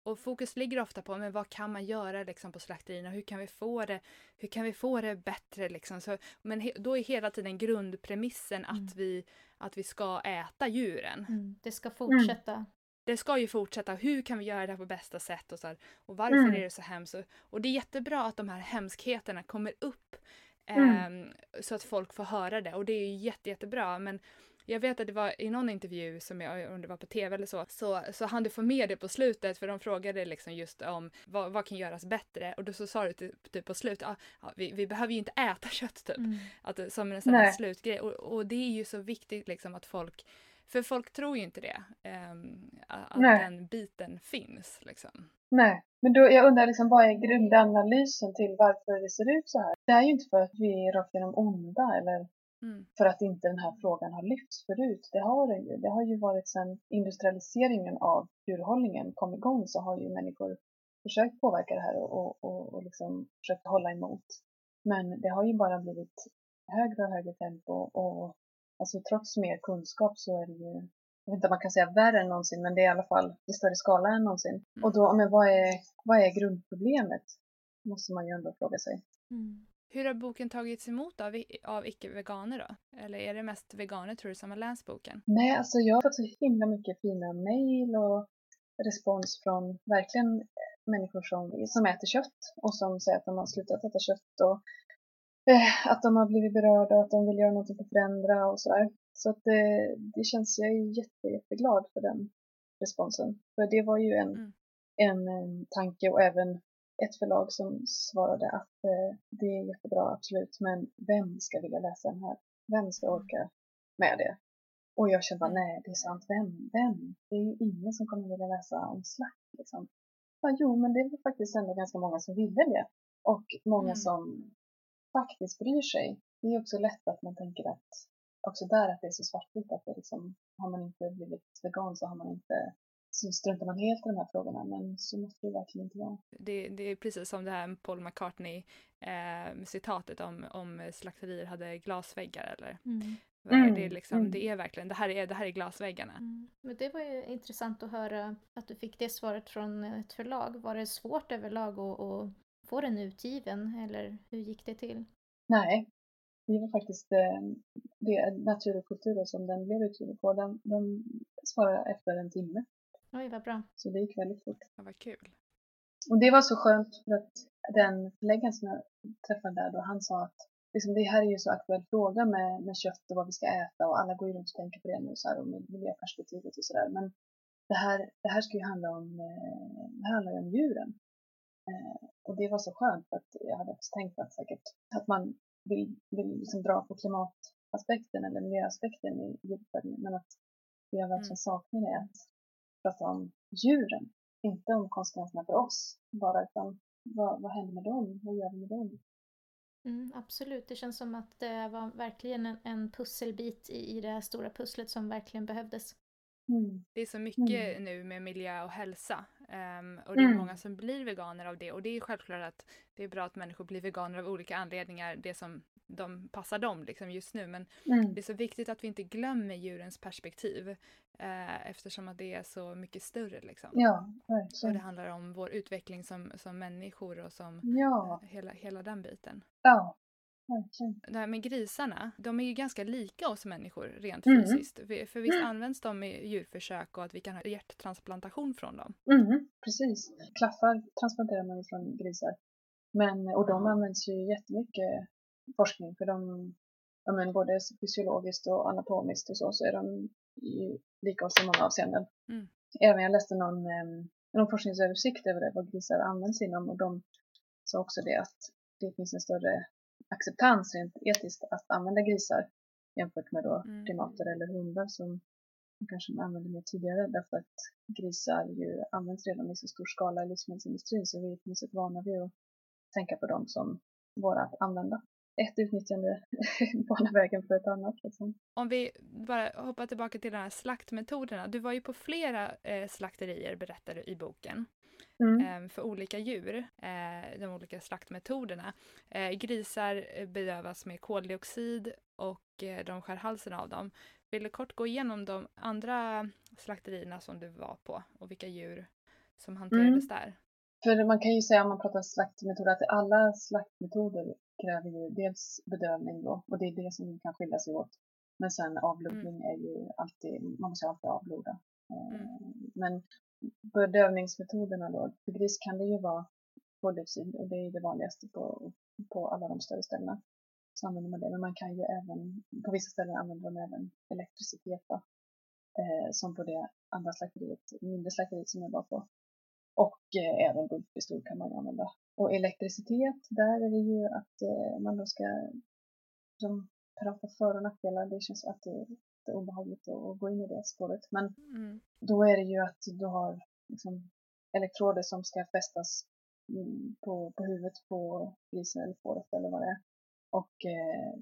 och fokus ligger ofta på men vad kan man göra liksom, på slakterierna, hur kan vi få det, hur kan vi få det bättre liksom. Så, men he, då är hela tiden grundpremissen Mm. att, vi, att vi ska äta djuren. Mm. Det ska fortsätta. Det ska ju fortsätta, hur kan vi göra det här på bästa sätt och, så här, och varför Mm. är det så hemskt? Och, och det är jättebra att de här hemskheterna kommer upp Mm. ehm, så att folk får höra det och det är ju jätte, jättebra men jag vet att det var i någon intervju som jag, om det var på tv eller så, så, så hann du få med det på slutet för de frågade liksom just om vad, vad kan göras bättre och då så sa du typ, typ på slutet, ah, ja, vi, vi behöver ju inte äta kött typ. Mm. Att, som en sån här slutgrej och, och det är ju så viktigt liksom att folk, för folk tror ju inte det, ehm, att Nej. den biten finns liksom. Nej, men då, jag undrar liksom vad är grundanalysen till varför det ser ut så här? Det är ju inte för att vi är rakt igenom onda eller Mm. för att inte den här frågan har lyfts förut. Det har den ju. Det har ju varit sedan industrialiseringen av djurhållningen kom igång så har ju människor försökt påverka det här och, och, och, liksom försökt hålla emot. Men det har ju bara blivit högre och högre tempo och alltså trots mer kunskap så är det ju, jag vet inte om man kan säga värre än någonsin, men det är i alla fall i större skala än någonsin. Mm. Och då, men vad är, vad är grundproblemet? Måste man ju ändå fråga sig. Mm. Hur har boken tagits emot av, av icke-veganer då? Eller är det mest veganer tror du som har läst boken? Nej, alltså jag har fått så himla mycket fina mejl och respons från verkligen människor som, som äter kött och som säger att de har slutat äta kött och eh, att de har blivit berörda och att de vill göra någonting för att förändra och sådär. Så att det, det känns, jag är jätte, jätteglad för den responsen. För det var ju en, Mm. en, en tanke och även ett förlag som svarade att eh, det är jättebra, absolut, men vem ska vilja läsa den här? Vem ska orka med det? Och jag kände bara, nej, det är sant, vem? Vem? Det är ju ingen som kommer vilja läsa om slakt liksom. Ja, jo, men det var faktiskt ändå ganska många som ville det. Och många Mm. som faktiskt bryr sig. Det är också lätt att man tänker att också där att det är så svartvitt att det liksom, har man inte blivit vegan så har man inte, så struntar man helt i de här frågorna. Men så måste det verkligen inte vara. Det, det är precis som det här med Paul McCartney eh, citatet om, om slakterier hade glasväggar eller Mm. vad är det, Mm, det, är liksom, mm. det är verkligen, det här är, det här är glasväggarna. Mm. Men det var ju intressant att höra att du fick det svaret från ett förlag. Var det svårt överlag att, att få den utgiven eller hur gick det till? Nej, det var faktiskt eh, det Natur och kultur som den blev utgiven på. Den, den svarade efter en timme. Oj, vad bra. Så det gick väldigt fort. Ja, vad kul. Och det var så skönt för att den förläggaren som jag träffade där då, han sa att liksom, det här är ju så aktuell fråga med, med kött och vad vi ska äta och alla går ju runt och tänker på det nu så här och med miljöperspektivet och sådär. Men det här, det här ska ju handla om, eh, det handlar ju om djuren. Eh, och det var så skönt för att jag hade också tänkt att säkert att man vill, vill liksom dra på klimataspekten eller miljöaspekten i djuruppfödningen men att det jag verkligen saknar är att prata om djuren inte om konsekvenserna för oss bara, utan vad, vad händer med dem? Vad gör vi med dem? Mm, absolut, det känns som att det var verkligen en, en pusselbit i, i det här stora pusslet som verkligen behövdes. Mm. Det är så mycket nu med miljö och hälsa. ehm, och det är Mm. många som blir veganer av det. Och det är självklart att det är bra att människor blir veganer av olika anledningar. Det som de passar dem liksom just nu. Men Mm. det är så viktigt att vi inte glömmer djurens perspektiv. Eh, eftersom att det är så mycket större liksom. Ja, Och det verkligen. handlar om vår utveckling som, som människor och som Ja, eh, hela, hela den biten. ja, verkligen. Det här med grisarna, de är ju ganska lika oss människor rent Mm. fysiskt. För visst används de i djurförsök och att vi kan ha hjärttransplantation från dem? Mm, precis. Klaffar transplanterar man från grisar. Men, och de används ju jättemycket forskning för de, ja, men både fysiologiskt och anatomiskt och så, så är de lika oss i många avseenden. Mm. Även jag läste någon, eh, någon forskningsöversikt över det, vad grisar används inom och de sa också det att det finns en större acceptans rent etiskt att använda grisar jämfört med då Mm. primater eller hundar som man kanske använde mer tidigare därför att grisar ju används redan i så stor skala i livsmedelsindustrin så vi är på något sätt vana vid att tänka på dem som våra att använda. Ett utnyttjande banar vägen för ett annat. Liksom. Om vi bara hoppar tillbaka till de här slaktmetoderna. Du var ju på flera eh, slakterier berättar du i boken. Mm. eh, för olika djur, eh, de olika slaktmetoderna. Eh, grisar eh, bedövas med koldioxid och eh, de skär halsen av dem. Vill du kort gå igenom de andra slakterierna som du var på och vilka djur som hanterades där? För man kan ju säga om man pratar slaktmetoder att alla slaktmetoder kräver ju dels bedövning då och det är det som kan skilja sig åt. Men sen avblodning är ju alltid, man måste alltid avbloda. Eh, Mm. Men bedövningsmetoderna då, för gris kan det ju vara koldioxid och det är det vanligaste på, på alla de större ställena. Så använder man det, men man kan ju även, på vissa ställen använder de även elektricitet då. Eh, som på det andra slakteriet, mindre slakteriet som jag var på. Och eh, även bultpistol kan man använda. Och elektricitet, där är det ju att eh, man då ska som prata för och nackdelar. Det känns att det är lite obehagligt att, att gå in i det spåret. Men Mm. då är det ju att du har liksom elektroder som ska fästas mm, på, på huvudet på grisen eller fåret eller vad det är. Och eh,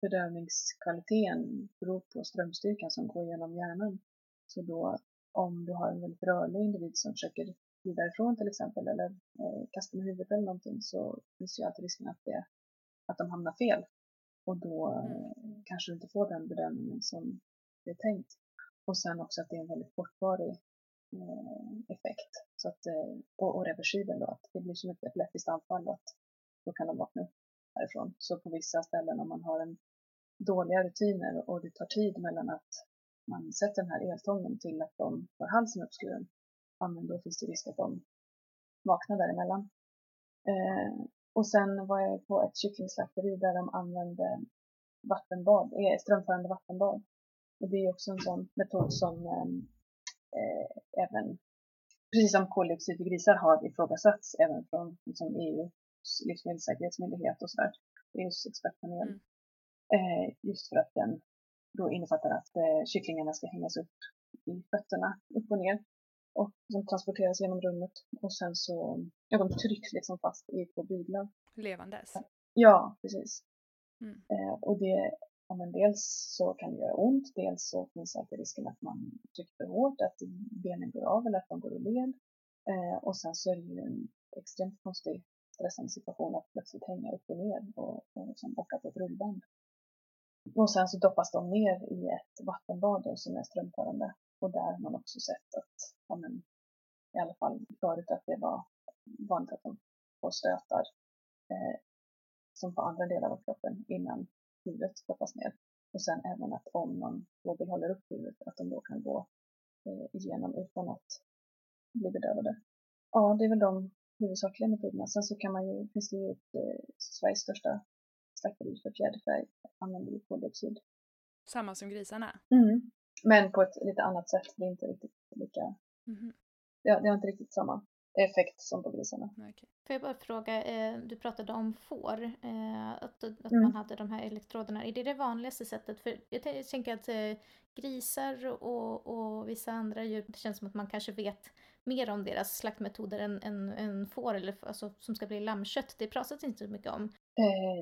bedövningskvaliteten beror på strömstyrkan som går genom hjärnan. Så då om du har en väldigt rörlig individ som försöker fly därifrån till exempel eller eh, kasta med huvudet eller någonting så finns ju alltid risken att, det, att de hamnar fel. Och då eh, kanske du inte får den bedömningen som det är tänkt. Och sen också att det är en väldigt kortvarig eh, effekt. Så att, eh, och, och reversibel då, att det blir som ett epileptiskt anfall och att då kan de vakna upp härifrån. Så på vissa ställen om man har en dåliga rutiner och det tar tid mellan att man sätter den här eltången till att de får halsen uppskuren, ja men då finns det risk att de vaknar däremellan. Eh, och sen var jag på ett kycklingslakteri där de använde vattenbad, eh, strömförande vattenbad. Och det är också en sån metod som eh, även precis som koldioxid i grisar har ifrågasatts även från liksom, EUs livsmedelssäkerhetsmyndighet och sådär, EUs expertpanel. Mm. Eh, just för att den då innefattar att eh, kycklingarna ska hängas upp i fötterna, upp och ner. Och de transporteras genom rummet och sen så, ja de trycks liksom fast i två byglar. Levandes. Ja, precis. Mm. Eh, och det, ja, men dels så kan det göra ont, dels så finns alltid risken att man trycker för hårt, att benen går av eller att de går ur led. Eh, och sen så är det ju en extremt konstig stressande situation att plötsligt hänga upp och ner och, och liksom åka på ett rullband. Och sen så doppas de ner i ett vattenbad som är strömförande. Och där har man också sett att, men, i alla fall förut att det var vanligt att de får stötar eh, som på andra delar av kroppen innan huvudet stoppas ner. Och sen även att om någon fågel håller upp huvudet, att de då kan gå eh, igenom utan att bli bedövade. Ja, det är väl de huvudsakliga metoderna. Sen så kan man ju, finns det ju ett, eh, Sveriges största slakteri för fjäderfä använder ju koldioxid. Samma som grisarna? Mm. Men på ett lite annat sätt. Det är inte riktigt lika, Mhm. ja, det har inte riktigt samma effekt som på grisarna. Okej. Får jag bara fråga, eh, du pratade om får, eh, att, att Mm. man hade de här elektroderna. Är det det vanligaste sättet? För jag tän- tänker att eh, grisar och, och vissa andra djur, det känns som att man kanske vet mer om deras slaktmetoder än, än, än får, eller alltså, som ska bli lammkött. Det pratas inte så mycket om.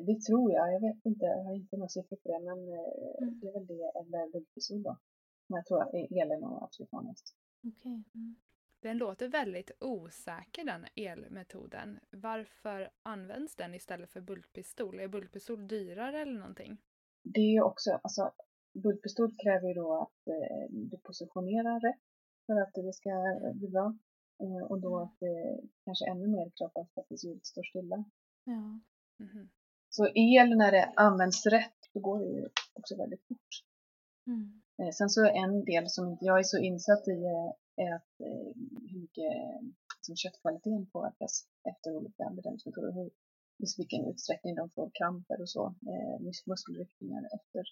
Det tror jag. Jag vet inte. Jag har inte några siffror på det. Men Mm. det är väl det eller bulkpistol då. Men jag tror att el är absolut vanligast. Okej. Mm. Den låter väldigt osäker den elmetoden. Varför används den istället för bultpistol? Är bultpistol dyrare eller någonting? Det är ju också, alltså bulkpistol kräver ju då att eh, du positionerar rätt för att det ska bli bra. Eh, och då att det kanske ännu mer krav på att ljudet står stilla. Ja. Mhm. Så el när det används rätt, då går det ju också väldigt fort. Mm. Eh, sen så en del som inte jag är så insatt i eh, är att eh, hur mycket som köttkvaliteten påverkas efter olika bedömningsmetoder. Hur, i vilken utsträckning de får kramper och så, eh, mus- muskelryckningar efter.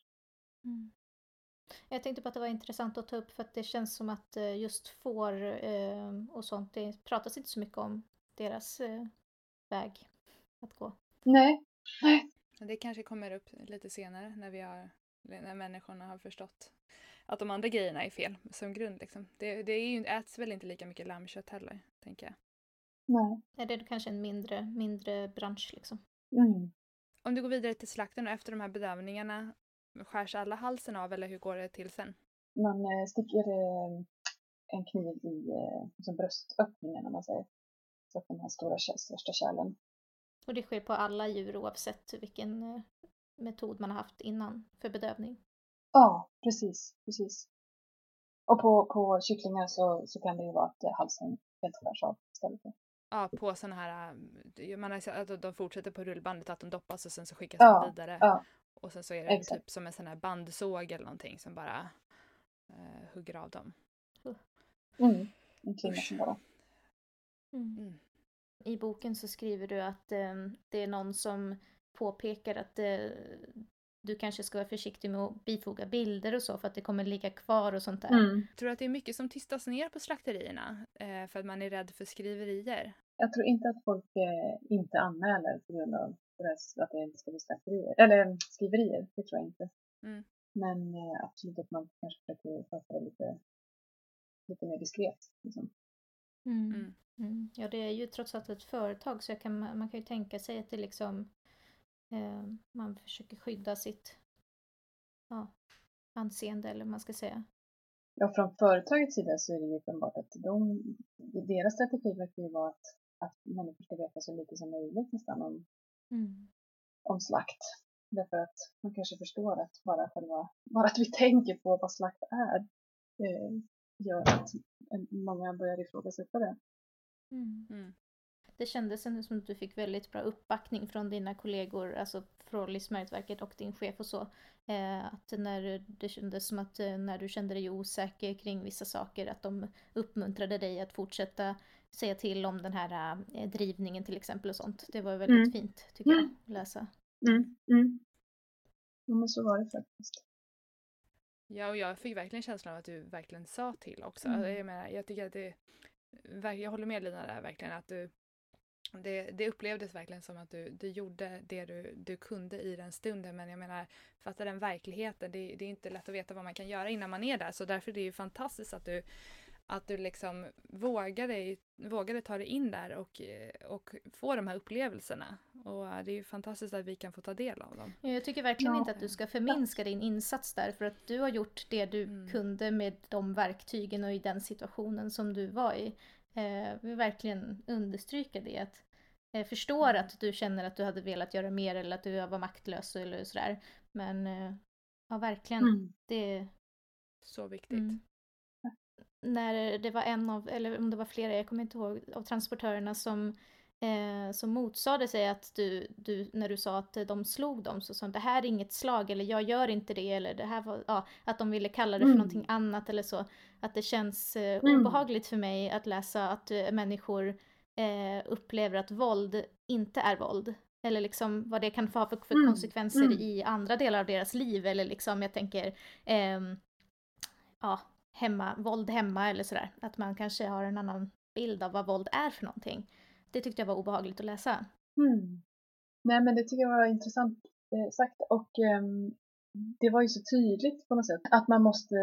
Mm. Jag tänkte på att det var intressant att ta upp för att det känns som att just får eh, och sånt, det pratas inte så mycket om deras eh, väg att gå. Nej, nej. Det kanske kommer upp lite senare när vi har när människorna har förstått att de andra grejerna är fel som grund. Liksom. Det, det är ju, äts väl inte lika mycket lammkött heller, tänker jag. nej. Är det kanske en mindre, mindre bransch liksom? Mm. Om du går vidare till slakten och efter de här bedövningarna, skärs alla halsen av eller hur går det till sen? Man eh, sticker eh, en kniv i eh, liksom bröstöppningen om man säger. Så att de här stora största kärlen. Och det sker på alla djur oavsett vilken metod man har haft innan för bedövning. Ja, precis, precis. Och på, på kycklingar så, så kan det ju vara att halsen helt skärs av istället. För. Ja, på sådana här, äh, man har sett att de fortsätter på rullbandet, att de doppas och sen så skickas Ja, de vidare. ja. Och sen så är det Exakt. typ som en sån här bandsåg eller någonting som bara eh, hugger av dem. Mm. En klinga bara. Mm. Mm. I boken så skriver du att eh, det är någon som påpekar att eh, du kanske ska vara försiktig med att bifoga bilder och så för att det kommer ligga kvar och sånt där. Mm. Jag tror att det är mycket som tystas ner på slakterierna eh, för att man är rädd för skriverier. Jag tror inte att folk eh, inte anmäler på grund av det, att det inte ska bli slakterier. Eller eh, skriverier, det tror jag inte. Mm. Men eh, absolut att man kanske försöker sköta det lite, lite mer diskret. Liksom. Mm. Mm. Mm. Ja, det är ju trots allt ett företag så jag kan, man kan ju tänka sig att det liksom eh, man försöker skydda sitt ja, anseende eller vad man ska säga. Ja, från företagets sida så är det ju uppenbart att de, deras strategi verkar ju vara att, att människor ska veta så lite som möjligt nästan om, Mm. om slakt. Därför att man kanske förstår att bara, själva, bara att vi tänker på vad slakt är eh, gör att många börjar ifrågasätta det. Mm. Mm. Det kändes ändå som att du fick väldigt bra uppbackning från dina kollegor, alltså från Livsmedelsverket och din chef och så. Eh, att när det kändes som att eh, när du kände dig osäker kring vissa saker, att de uppmuntrade dig att fortsätta säga till om den här eh, drivningen till exempel och sånt. Det var väldigt Mm. fint tycker jag att läsa. Mm, mm. Ja, men så var det faktiskt. Ja, och jag fick verkligen känslan av att du verkligen sa till också. Mm. Jag menar, jag tycker att det jag håller med Lina där verkligen att du det, det upplevdes verkligen som att du, du gjorde det du, du kunde i den stunden men jag menar fatta den verkligheten, det, det är inte lätt att veta vad man kan göra innan man är där så därför är det ju fantastiskt att du att du liksom vågade, vågade ta dig in där och, och få de här upplevelserna. Och det är ju fantastiskt att vi kan få ta del av dem. Jag tycker verkligen ja. inte att du ska förminska din insats där för att du har gjort det du mm. kunde med de verktygen och i den situationen som du var i. Eh, vill verkligen understryka det. Att jag förstår mm. att du känner att du hade velat göra mer eller att du var maktlös eller sådär. Men eh, ja, verkligen. Mm. Det Så viktigt. Mm. När det var en av, eller om det var flera, jag kommer inte ihåg, av transportörerna som eh, som motsade sig att du, du, när du sa att de slog dem, så sa de det här är inget slag eller jag gör inte det eller det här var, ja, att de ville kalla det för mm. någonting annat eller så. Att det känns eh, mm. obehagligt för mig att läsa att eh, människor eh, upplever att våld inte är våld. Eller liksom vad det kan få för, för mm. konsekvenser mm. i andra delar av deras liv. Eller liksom jag tänker, eh, ja, hemma, våld hemma eller sådär. Att man kanske har en annan bild av vad våld är för någonting. Det tyckte jag var obehagligt att läsa. Mm. Nej men det tycker jag var intressant eh, sagt och eh, det var ju så tydligt på något sätt att man måste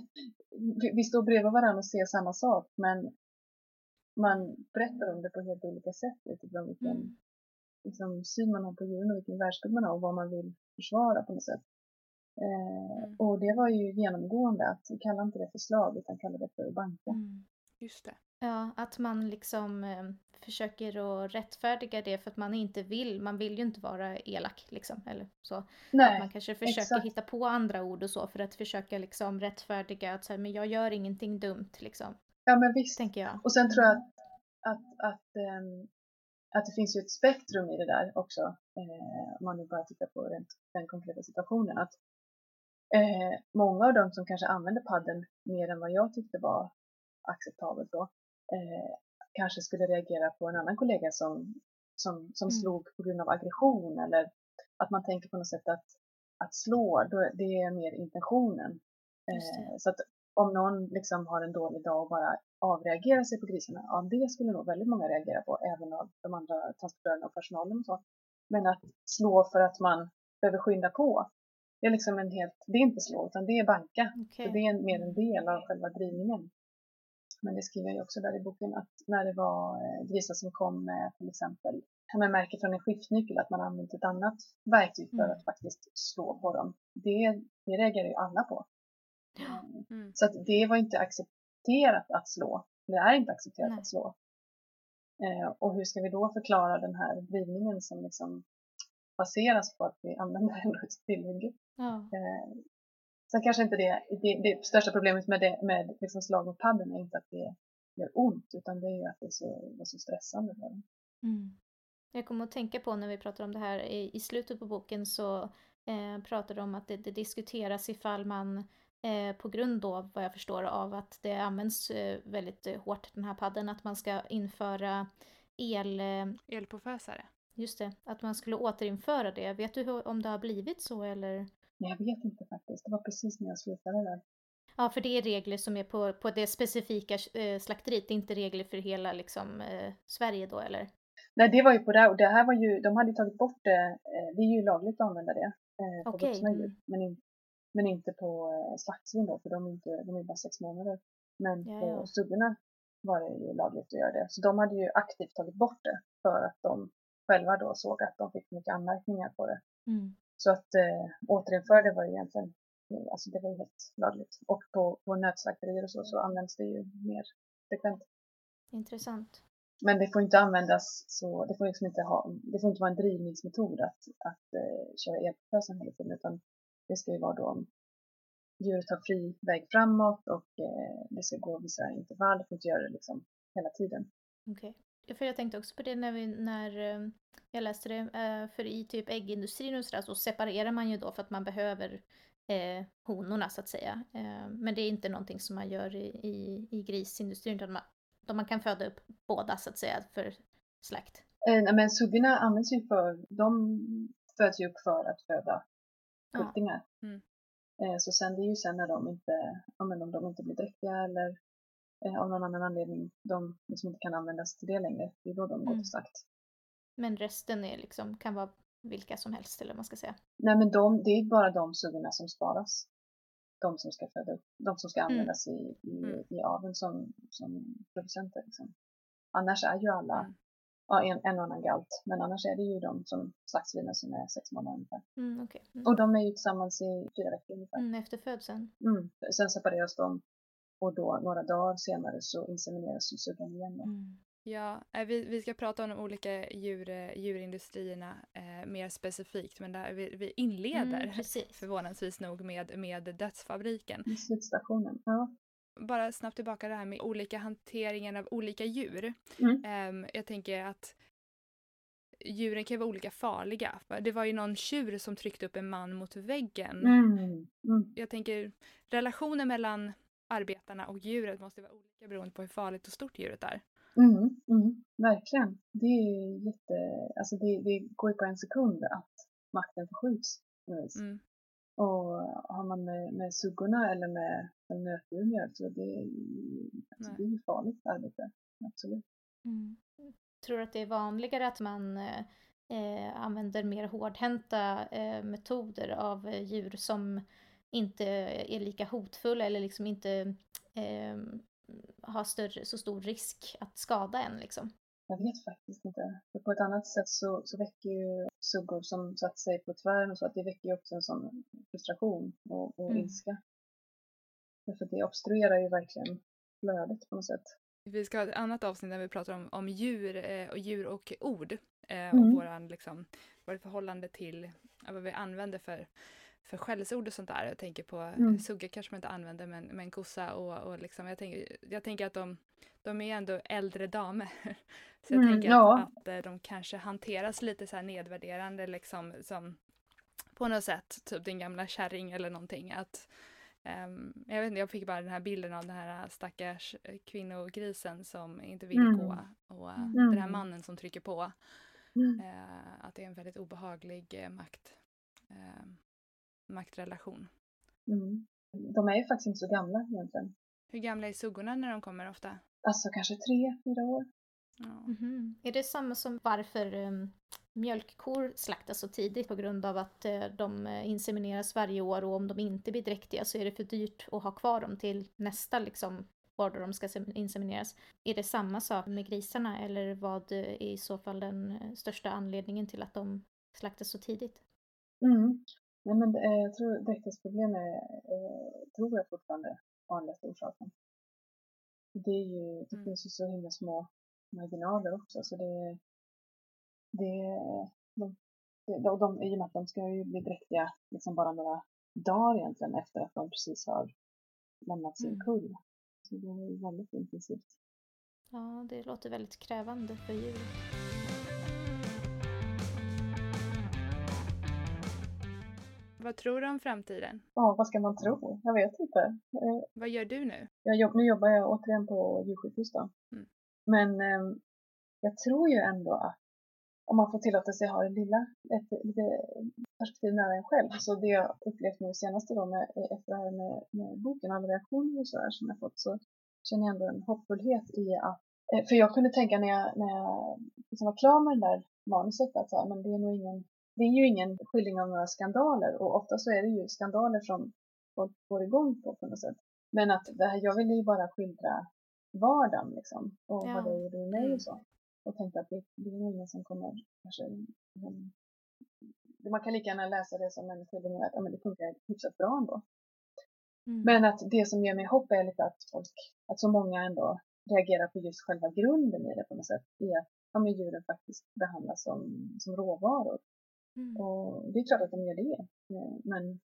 vi står bredvid varandra och ser samma sak men man berättar om det på helt olika sätt utifrån vilken mm. liksom, syn man har på djuren och vilken världsbild man har och vad man vill försvara på något sätt. Eh, mm. Och det var ju genomgående att kalla inte det för slag utan kalla det för banka. Mm. Just det. Ja, att man liksom eh, försöker att rättfärdiga det för att man inte vill, man vill ju inte vara elak liksom, eller så. Nej, att man kanske försöker exakt. hitta på andra ord och så för att försöka liksom rättfärdiga att så men jag gör ingenting dumt liksom. Ja men visst. Tänker jag. Och sen tror jag att, att, att, um, att det finns ju ett spektrum i det där också. Eh, om man nu bara tittar på rent, den konkreta situationen. Att eh, många av dem som kanske använder padden mer än vad jag tyckte var acceptabelt då, eh, kanske skulle reagera på en annan kollega som, som, som mm. slog på grund av aggression eller att man tänker på något sätt att, att slå, då, det är mer intentionen. Eh, så att om någon liksom har en dålig dag och bara avreagerar sig på grisarna, ja det skulle nog väldigt många reagera på, även av de andra transportörerna och personalen och så. Men att slå för att man behöver skynda på, det är liksom en helt, det är inte slå utan det är banka. Okay. Så det är mer en del av själva drivningen. Men det skriver jag också där i boken att när det var eh, grisar som kom med till exempel man märker från en skiftnyckel att man använt ett annat verktyg för mm. att faktiskt slå på dem. Det, det reagerar ju alla på. Mm. Så att det var inte accepterat att slå. Det är inte accepterat Nej. att slå. Eh, och hur ska vi då förklara den här drivningen som liksom baseras på att vi använder ett tillhygge? Ja. Eh, Sen kanske inte det, det, det största problemet med, det, med liksom slag mot padden är inte att det gör ont utan det är ju att det är så, det är så stressande för dem. Mm. Jag kommer att tänka på när vi pratar om det här i, i slutet på boken så eh, pratar de om att det, det diskuteras ifall man eh, på grund då vad jag förstår av att det används eh, väldigt hårt den här padden att man ska införa el... Eh, Elpåfösare. Just det, att man skulle återinföra det. Vet du hur, om det har blivit så eller? Nej, jag vet inte faktiskt. Det var precis när jag slutade där. Ja, för det är regler som är på, på det specifika eh, slakteriet, det är inte regler för hela liksom, eh, Sverige då eller? Nej, det var ju på det och det här var ju, de hade tagit bort det, eh, det är ju lagligt att använda det på okay. vuxna djur, mm. men, in, men inte på slaktsvin då, för de är, inte, de är bara sex månader. Men ja, på suggorna var det ju lagligt att göra det, så de hade ju aktivt tagit bort det för att de själva då såg att de fick mycket anmärkningar på det. Mm. Så att eh, återinföra det var ju egentligen, alltså det var ju helt lagligt. Och på, på nötslakterier och så, så används det ju mer frekvent. Intressant. Men det får inte användas så, det får liksom inte ha, det får inte vara en drivningsmetod att, att eh, köra elpåsen hela tiden utan det ska ju vara då om djuret har fri väg framåt och eh, det ska gå vissa intervall, det får inte göra det liksom hela tiden. Okej. Okay. För jag tänkte också på det när, vi, när eh, jag läste det. Eh, för i typ äggindustrin och sådär så separerar man ju då för att man behöver eh, honorna så att säga. Eh, men det är inte någonting som man gör i, i, i grisindustrin utan man, man kan föda upp båda så att säga för slakt. Eh, men suggorna används ju för, de föds ju upp för att föda kultingar. Ja. Mm. Eh, så sen det är ju sen när de inte, ja, men om de inte blir dräktiga eller eh, av någon annan anledning de liksom inte kan användas till det längre, det är då de går Mm. till slakt. Men resten är liksom, kan vara vilka som helst eller vad man ska säga. Nej men de, det är bara de suggorna som sparas. De som ska föda upp, de som ska Mm. användas i, i, Mm. i aveln som, som producenter. Liksom. Annars är ju alla, Mm. ja en, en och annan galt, men annars är det ju de som slaktsvinen som är sex månader ungefär. Mm. Mm. Och de är ju tillsammans i fyra veckor ungefär. Mm, efter födseln. Mm. Sen separeras de och då några dagar senare så insemineras ju suggan igen. Mm. Ja, eh, vi, vi ska prata om de olika djur, eh, djurindustrierna eh, mer specifikt, men där vi, vi inleder Mm, precis. förvånansvis nog med, med dödsfabriken. Slutstationen. Ja. Bara snabbt tillbaka det här med olika hanteringen av olika djur. Mm. Ehm, jag tänker att djuren kan vara olika farliga. Det var ju någon tjur som tryckte upp en man mot väggen. Mm. Mm. Jag tänker relationen mellan arbetarna och djuret måste vara olika beroende på hur farligt och stort djuret är. Mm, mm, verkligen. Det är jätte, alltså det, det går ju på en sekund att makten förskjuts. Mm. Och har man med, med suggorna eller med en nötdjuren gör så det, är ju- alltså Nej. det är ju farligt arbete. Absolut. Mm. Tror du att det är vanligare att man eh, använder mer hårdhänta eh, metoder av eh, djur som inte är lika hotfulla eller liksom inte eh, har större, så stor risk att skada en liksom? Jag vet faktiskt inte. För på ett annat sätt så, så väcker ju suggor som satt sig på tvären och så att det väcker ju också en sån frustration och, och Mm. ilska. Därför att det obstruerar ju verkligen flödet på något sätt. Vi ska ha ett annat avsnitt där vi pratar om, om djur, eh, och djur och ord. Eh, Mm. Och våran, liksom, vårt förhållande till vad vi använder för, för skällsord och sånt där. Jag tänker på Mm. sugga kanske man inte använder men, men kossa och, och liksom, jag, tänker, jag tänker att de, de är ändå äldre damer. Så jag Mm, tänker ja. att, att eh, de kanske hanteras lite så här nedvärderande liksom som på något sätt, typ din gamla kärring eller någonting. Att, ehm, jag, vet inte, jag fick bara den här bilden av den här stackars eh, kvinnogrisen som inte vill Mm. gå och Mm. den här mannen som trycker på. Eh, att det är en väldigt obehaglig eh, makt, eh, maktrelation. Mm. De är ju faktiskt inte så gamla egentligen. Hur gamla är suggorna när de kommer ofta? Alltså kanske tre, fyra år. Ja. Mhm. Är det samma som varför um, mjölkkor slaktas så tidigt på grund av att eh, de eh, insemineras varje år och om de inte blir dräktiga så är det för dyrt att ha kvar dem till nästa liksom då de ska sem- insemineras. Är det samma sak med grisarna eller vad är i så fall den eh, största anledningen till att de slaktas så tidigt? Mm. Nej, men eh, jag tror dräktighetsproblem är, eh, tror jag fortfarande vanligaste orsaken. Det, är ju, det Mm. finns ju så himla små marginaler också så det, det de, de, de, de, i och med att de ska ju bli dräktiga liksom bara några dagar egentligen efter att de precis har lämnat sin Mm. kull. Så det är väldigt intensivt. Ja, det låter väldigt krävande för djuret. Vad tror du om framtiden? Ja, vad ska man tro? Jag vet inte. Eh, Vad gör du nu? Jobb, nu jobbar jag återigen på djursjukhus då. Mm. Men ehm, jag tror ju ändå att om man får tillåta sig ha det lilla, ett lite perspektiv nära en själv. Så det jag upplevt nu senaste då med, efter det här med, med boken, alla reaktioner och sådär som jag fått, så känner jag ändå en hoppfullhet i att, eh, för jag kunde tänka när jag, när jag liksom var klar med det där manuset att så här, men det är nog ingen, det är ju ingen skildring av några skandaler och ofta så är det ju skandaler som folk går igång på på något sätt. Men att det här, jag ville ju bara skildra vardagen liksom och Ja. vad det gjorde med mig Mm. och så. Och tänkte att det, det är ingen som kommer kanske liksom, man kan lika gärna läsa det som en skildring att ja, men det funkar hyfsat bra ändå. Mm. Men att det som ger mig hopp är lite att folk, att så många ändå reagerar på just själva grunden i det på något sätt. I att ja, men djuren faktiskt behandlas som, som råvaror. Mm. Och det är klart att de gör det. Eh, men,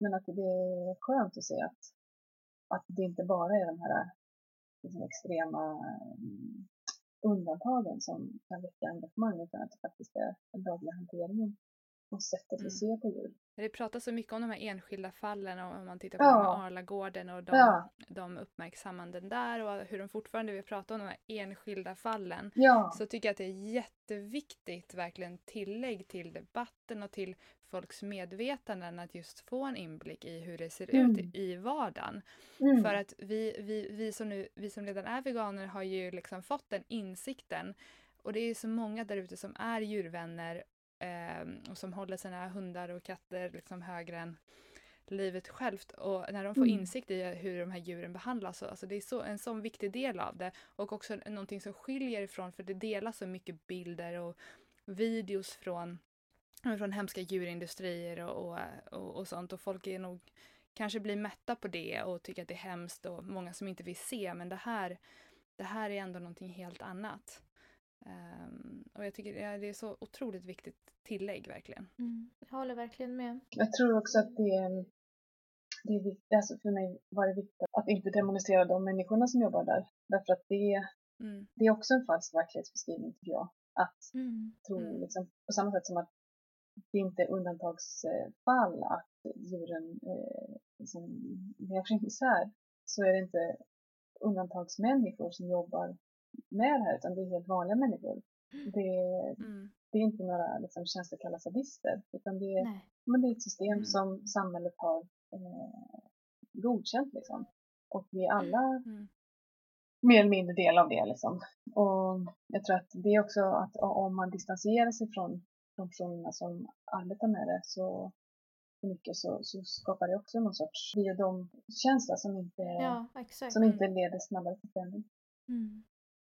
men att det är skönt att se att, att det inte bara är de här liksom, extrema mm, undantagen som kan väcka engagemang utan att det faktiskt är den dagliga hanteringen och sättet vi Mm. ser på djur. Det pratas så mycket om de här enskilda fallen och om man tittar på Ja. Arlagården och de, Ja. de uppmärksammanden där och hur de fortfarande vill prata om de här enskilda fallen. Ja, Så tycker jag att det är jätteviktigt, verkligen tillägg till debatten och till folks medvetanden att just få en inblick i hur det ser Mm. ut i- i vardagen. mm. För att vi, vi, vi, som nu, vi som redan är veganer har ju liksom fått den insikten. Och det är så många där ute som är djurvänner ehm, och som håller sina hundar och katter liksom högre än livet självt. Och när de får Mm. insikt i hur de här djuren behandlas, så, alltså det är så, en sån viktig del av det. Och också någonting som skiljer ifrån, för det delas så mycket bilder och videos från, från hemska djurindustrier och, och, och, och sånt. Och folk är nog kanske blir mätta på det och tycker att det är hemskt och många som inte vill se. Men det här, det här är ändå någonting helt annat. Ehm, och jag tycker det är, det är så otroligt viktigt tillägg verkligen. Mm. Jag håller verkligen med. Jag tror också att det är, det är viktigt, alltså för mig var det viktigt att inte demonstrera de människorna som jobbar där. Därför att det, Mm. det är också en falsk verklighetsbeskrivning tycker jag. Att Mm. tro, Mm. liksom, på samma sätt som att det inte är undantagsfall att djuren eh, liksom lever isär, så är det inte undantagsmänniskor som jobbar med det här, utan det är helt vanliga människor. Det, Mm. det är inte några liksom, känslokalla sadister, utan det är, Nej. men det är ett system Mm. som samhället har eh, godkänt. Liksom. Och vi är alla Mm. mer eller mindre del av det. Liksom. Och jag tror att det är också att om man distanserar sig från de personerna som arbetar med det så mycket så, så skapar det också någon sorts vi och dem-känsla som inte, Ja, som inte leder snabbare till förändring. Mm.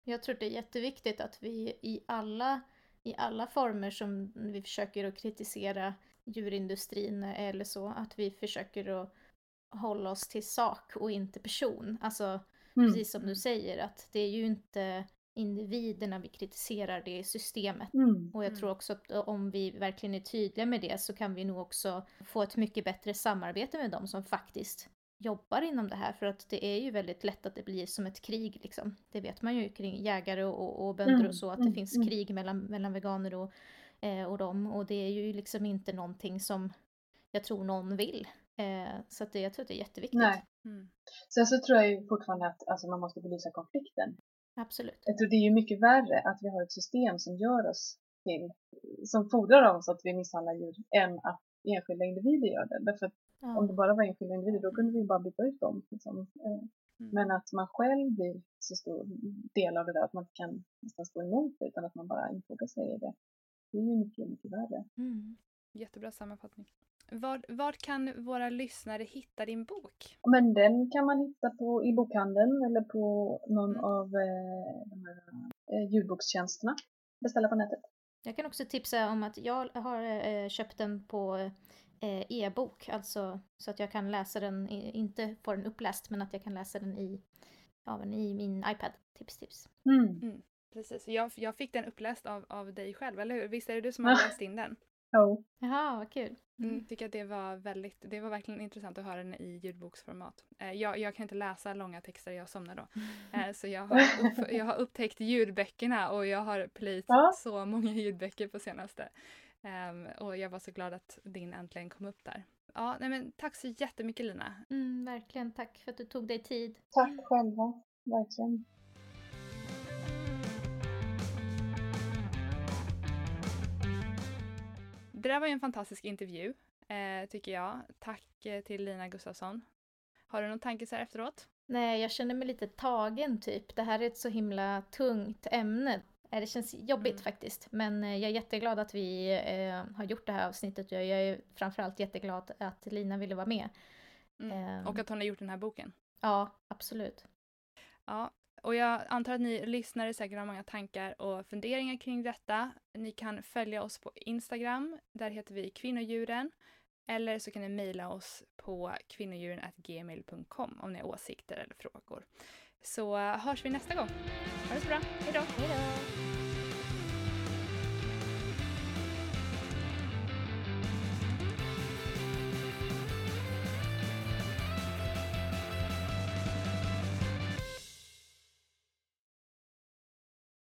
Jag tror det är jätteviktigt att vi i alla, i alla former som vi försöker att kritisera djurindustrin eller så, att vi försöker att hålla oss till sak och inte person. Alltså Mm. precis som du säger att det är ju inte individerna vi kritiserar, det är systemet. Mm. Och jag Mm. tror också att om vi verkligen är tydliga med det så kan vi nog också få ett mycket bättre samarbete med dem som faktiskt jobbar inom det här. För att det är ju väldigt lätt att det blir som ett krig liksom. Det vet man ju kring jägare och, och, och bönder Mm, och så, att det mm, finns mm. krig mellan, mellan veganer och, eh, och dem. Och det är ju liksom inte någonting som jag tror någon vill. Eh, så att det, jag tror att det är jätteviktigt. Nej. Mm. Sen så tror jag ju fortfarande att alltså, man måste belysa konflikten. Absolut. Jag tror det är ju mycket värre att vi har ett system som gör oss till, som fordrar av oss att vi misshandlar djur än att enskilda individer gör det. Därför att Ja. om det bara var enskilda individer då kunde vi bara byta ut dem. Liksom. Eh, Mm. Men att man själv blir så stor del av det där att man inte kan nästan stå emot det utan att man bara infogar sig i det. Det är ju mycket, mycket värre. Mm. Jättebra sammanfattning. Var, var kan våra lyssnare hitta din bok? Men den kan man hitta på, i bokhandeln eller på någon Mm. av eh, de här eh, ljudbokstjänsterna. Beställa på nätet. Jag kan också tipsa om att jag har eh, köpt den på eh, e-bok, alltså så att jag kan läsa den, inte få den uppläst, men att jag kan läsa den i, ja, men i min iPad. Tips, tips. Mm. Precis. Jag, jag fick den uppläst av, av dig själv, eller hur? Visst är det du som har Ja. läst in den? Jo. Jaha, vad kul. Mm. Tycker att det var väldigt, det var verkligen intressant att höra den i ljudboksformat. Eh, jag, jag kan inte läsa långa texter, jag somnar då. Eh, så jag har, upp, jag har upptäckt ljudböckerna och jag har plöjt Ja. så många ljudböcker på senaste. Ehm, och jag var så glad att din äntligen kom upp där. Ja, nej men tack så jättemycket Lina. Mm, verkligen, tack för att du tog dig tid. Tack själva. Verkligen. Det där var ju en fantastisk intervju, eh, tycker jag. Tack eh, till Lina Gustafsson. Har du någon tanke så här efteråt? Nej, jag känner mig lite tagen typ. Det här är ett så himla tungt ämne. Eh, Det känns jobbigt Mm. faktiskt. Men eh, jag är jätteglad att vi eh, har gjort det här avsnittet. Jag är framförallt jätteglad att Lina ville vara med. Mm. Ehm. Och att hon har gjort den här boken. Ja, absolut. Ja, och jag antar att ni lyssnare säkert har många tankar och funderingar kring detta. Ni kan följa oss på Instagram, där heter vi kvinnodjuren. Eller så kan ni mejla oss på kvinnodjuren.gmail.com om ni har åsikter eller frågor. Så eh, hörs vi nästa gång. Ha det så bra, hejdå! Hej då!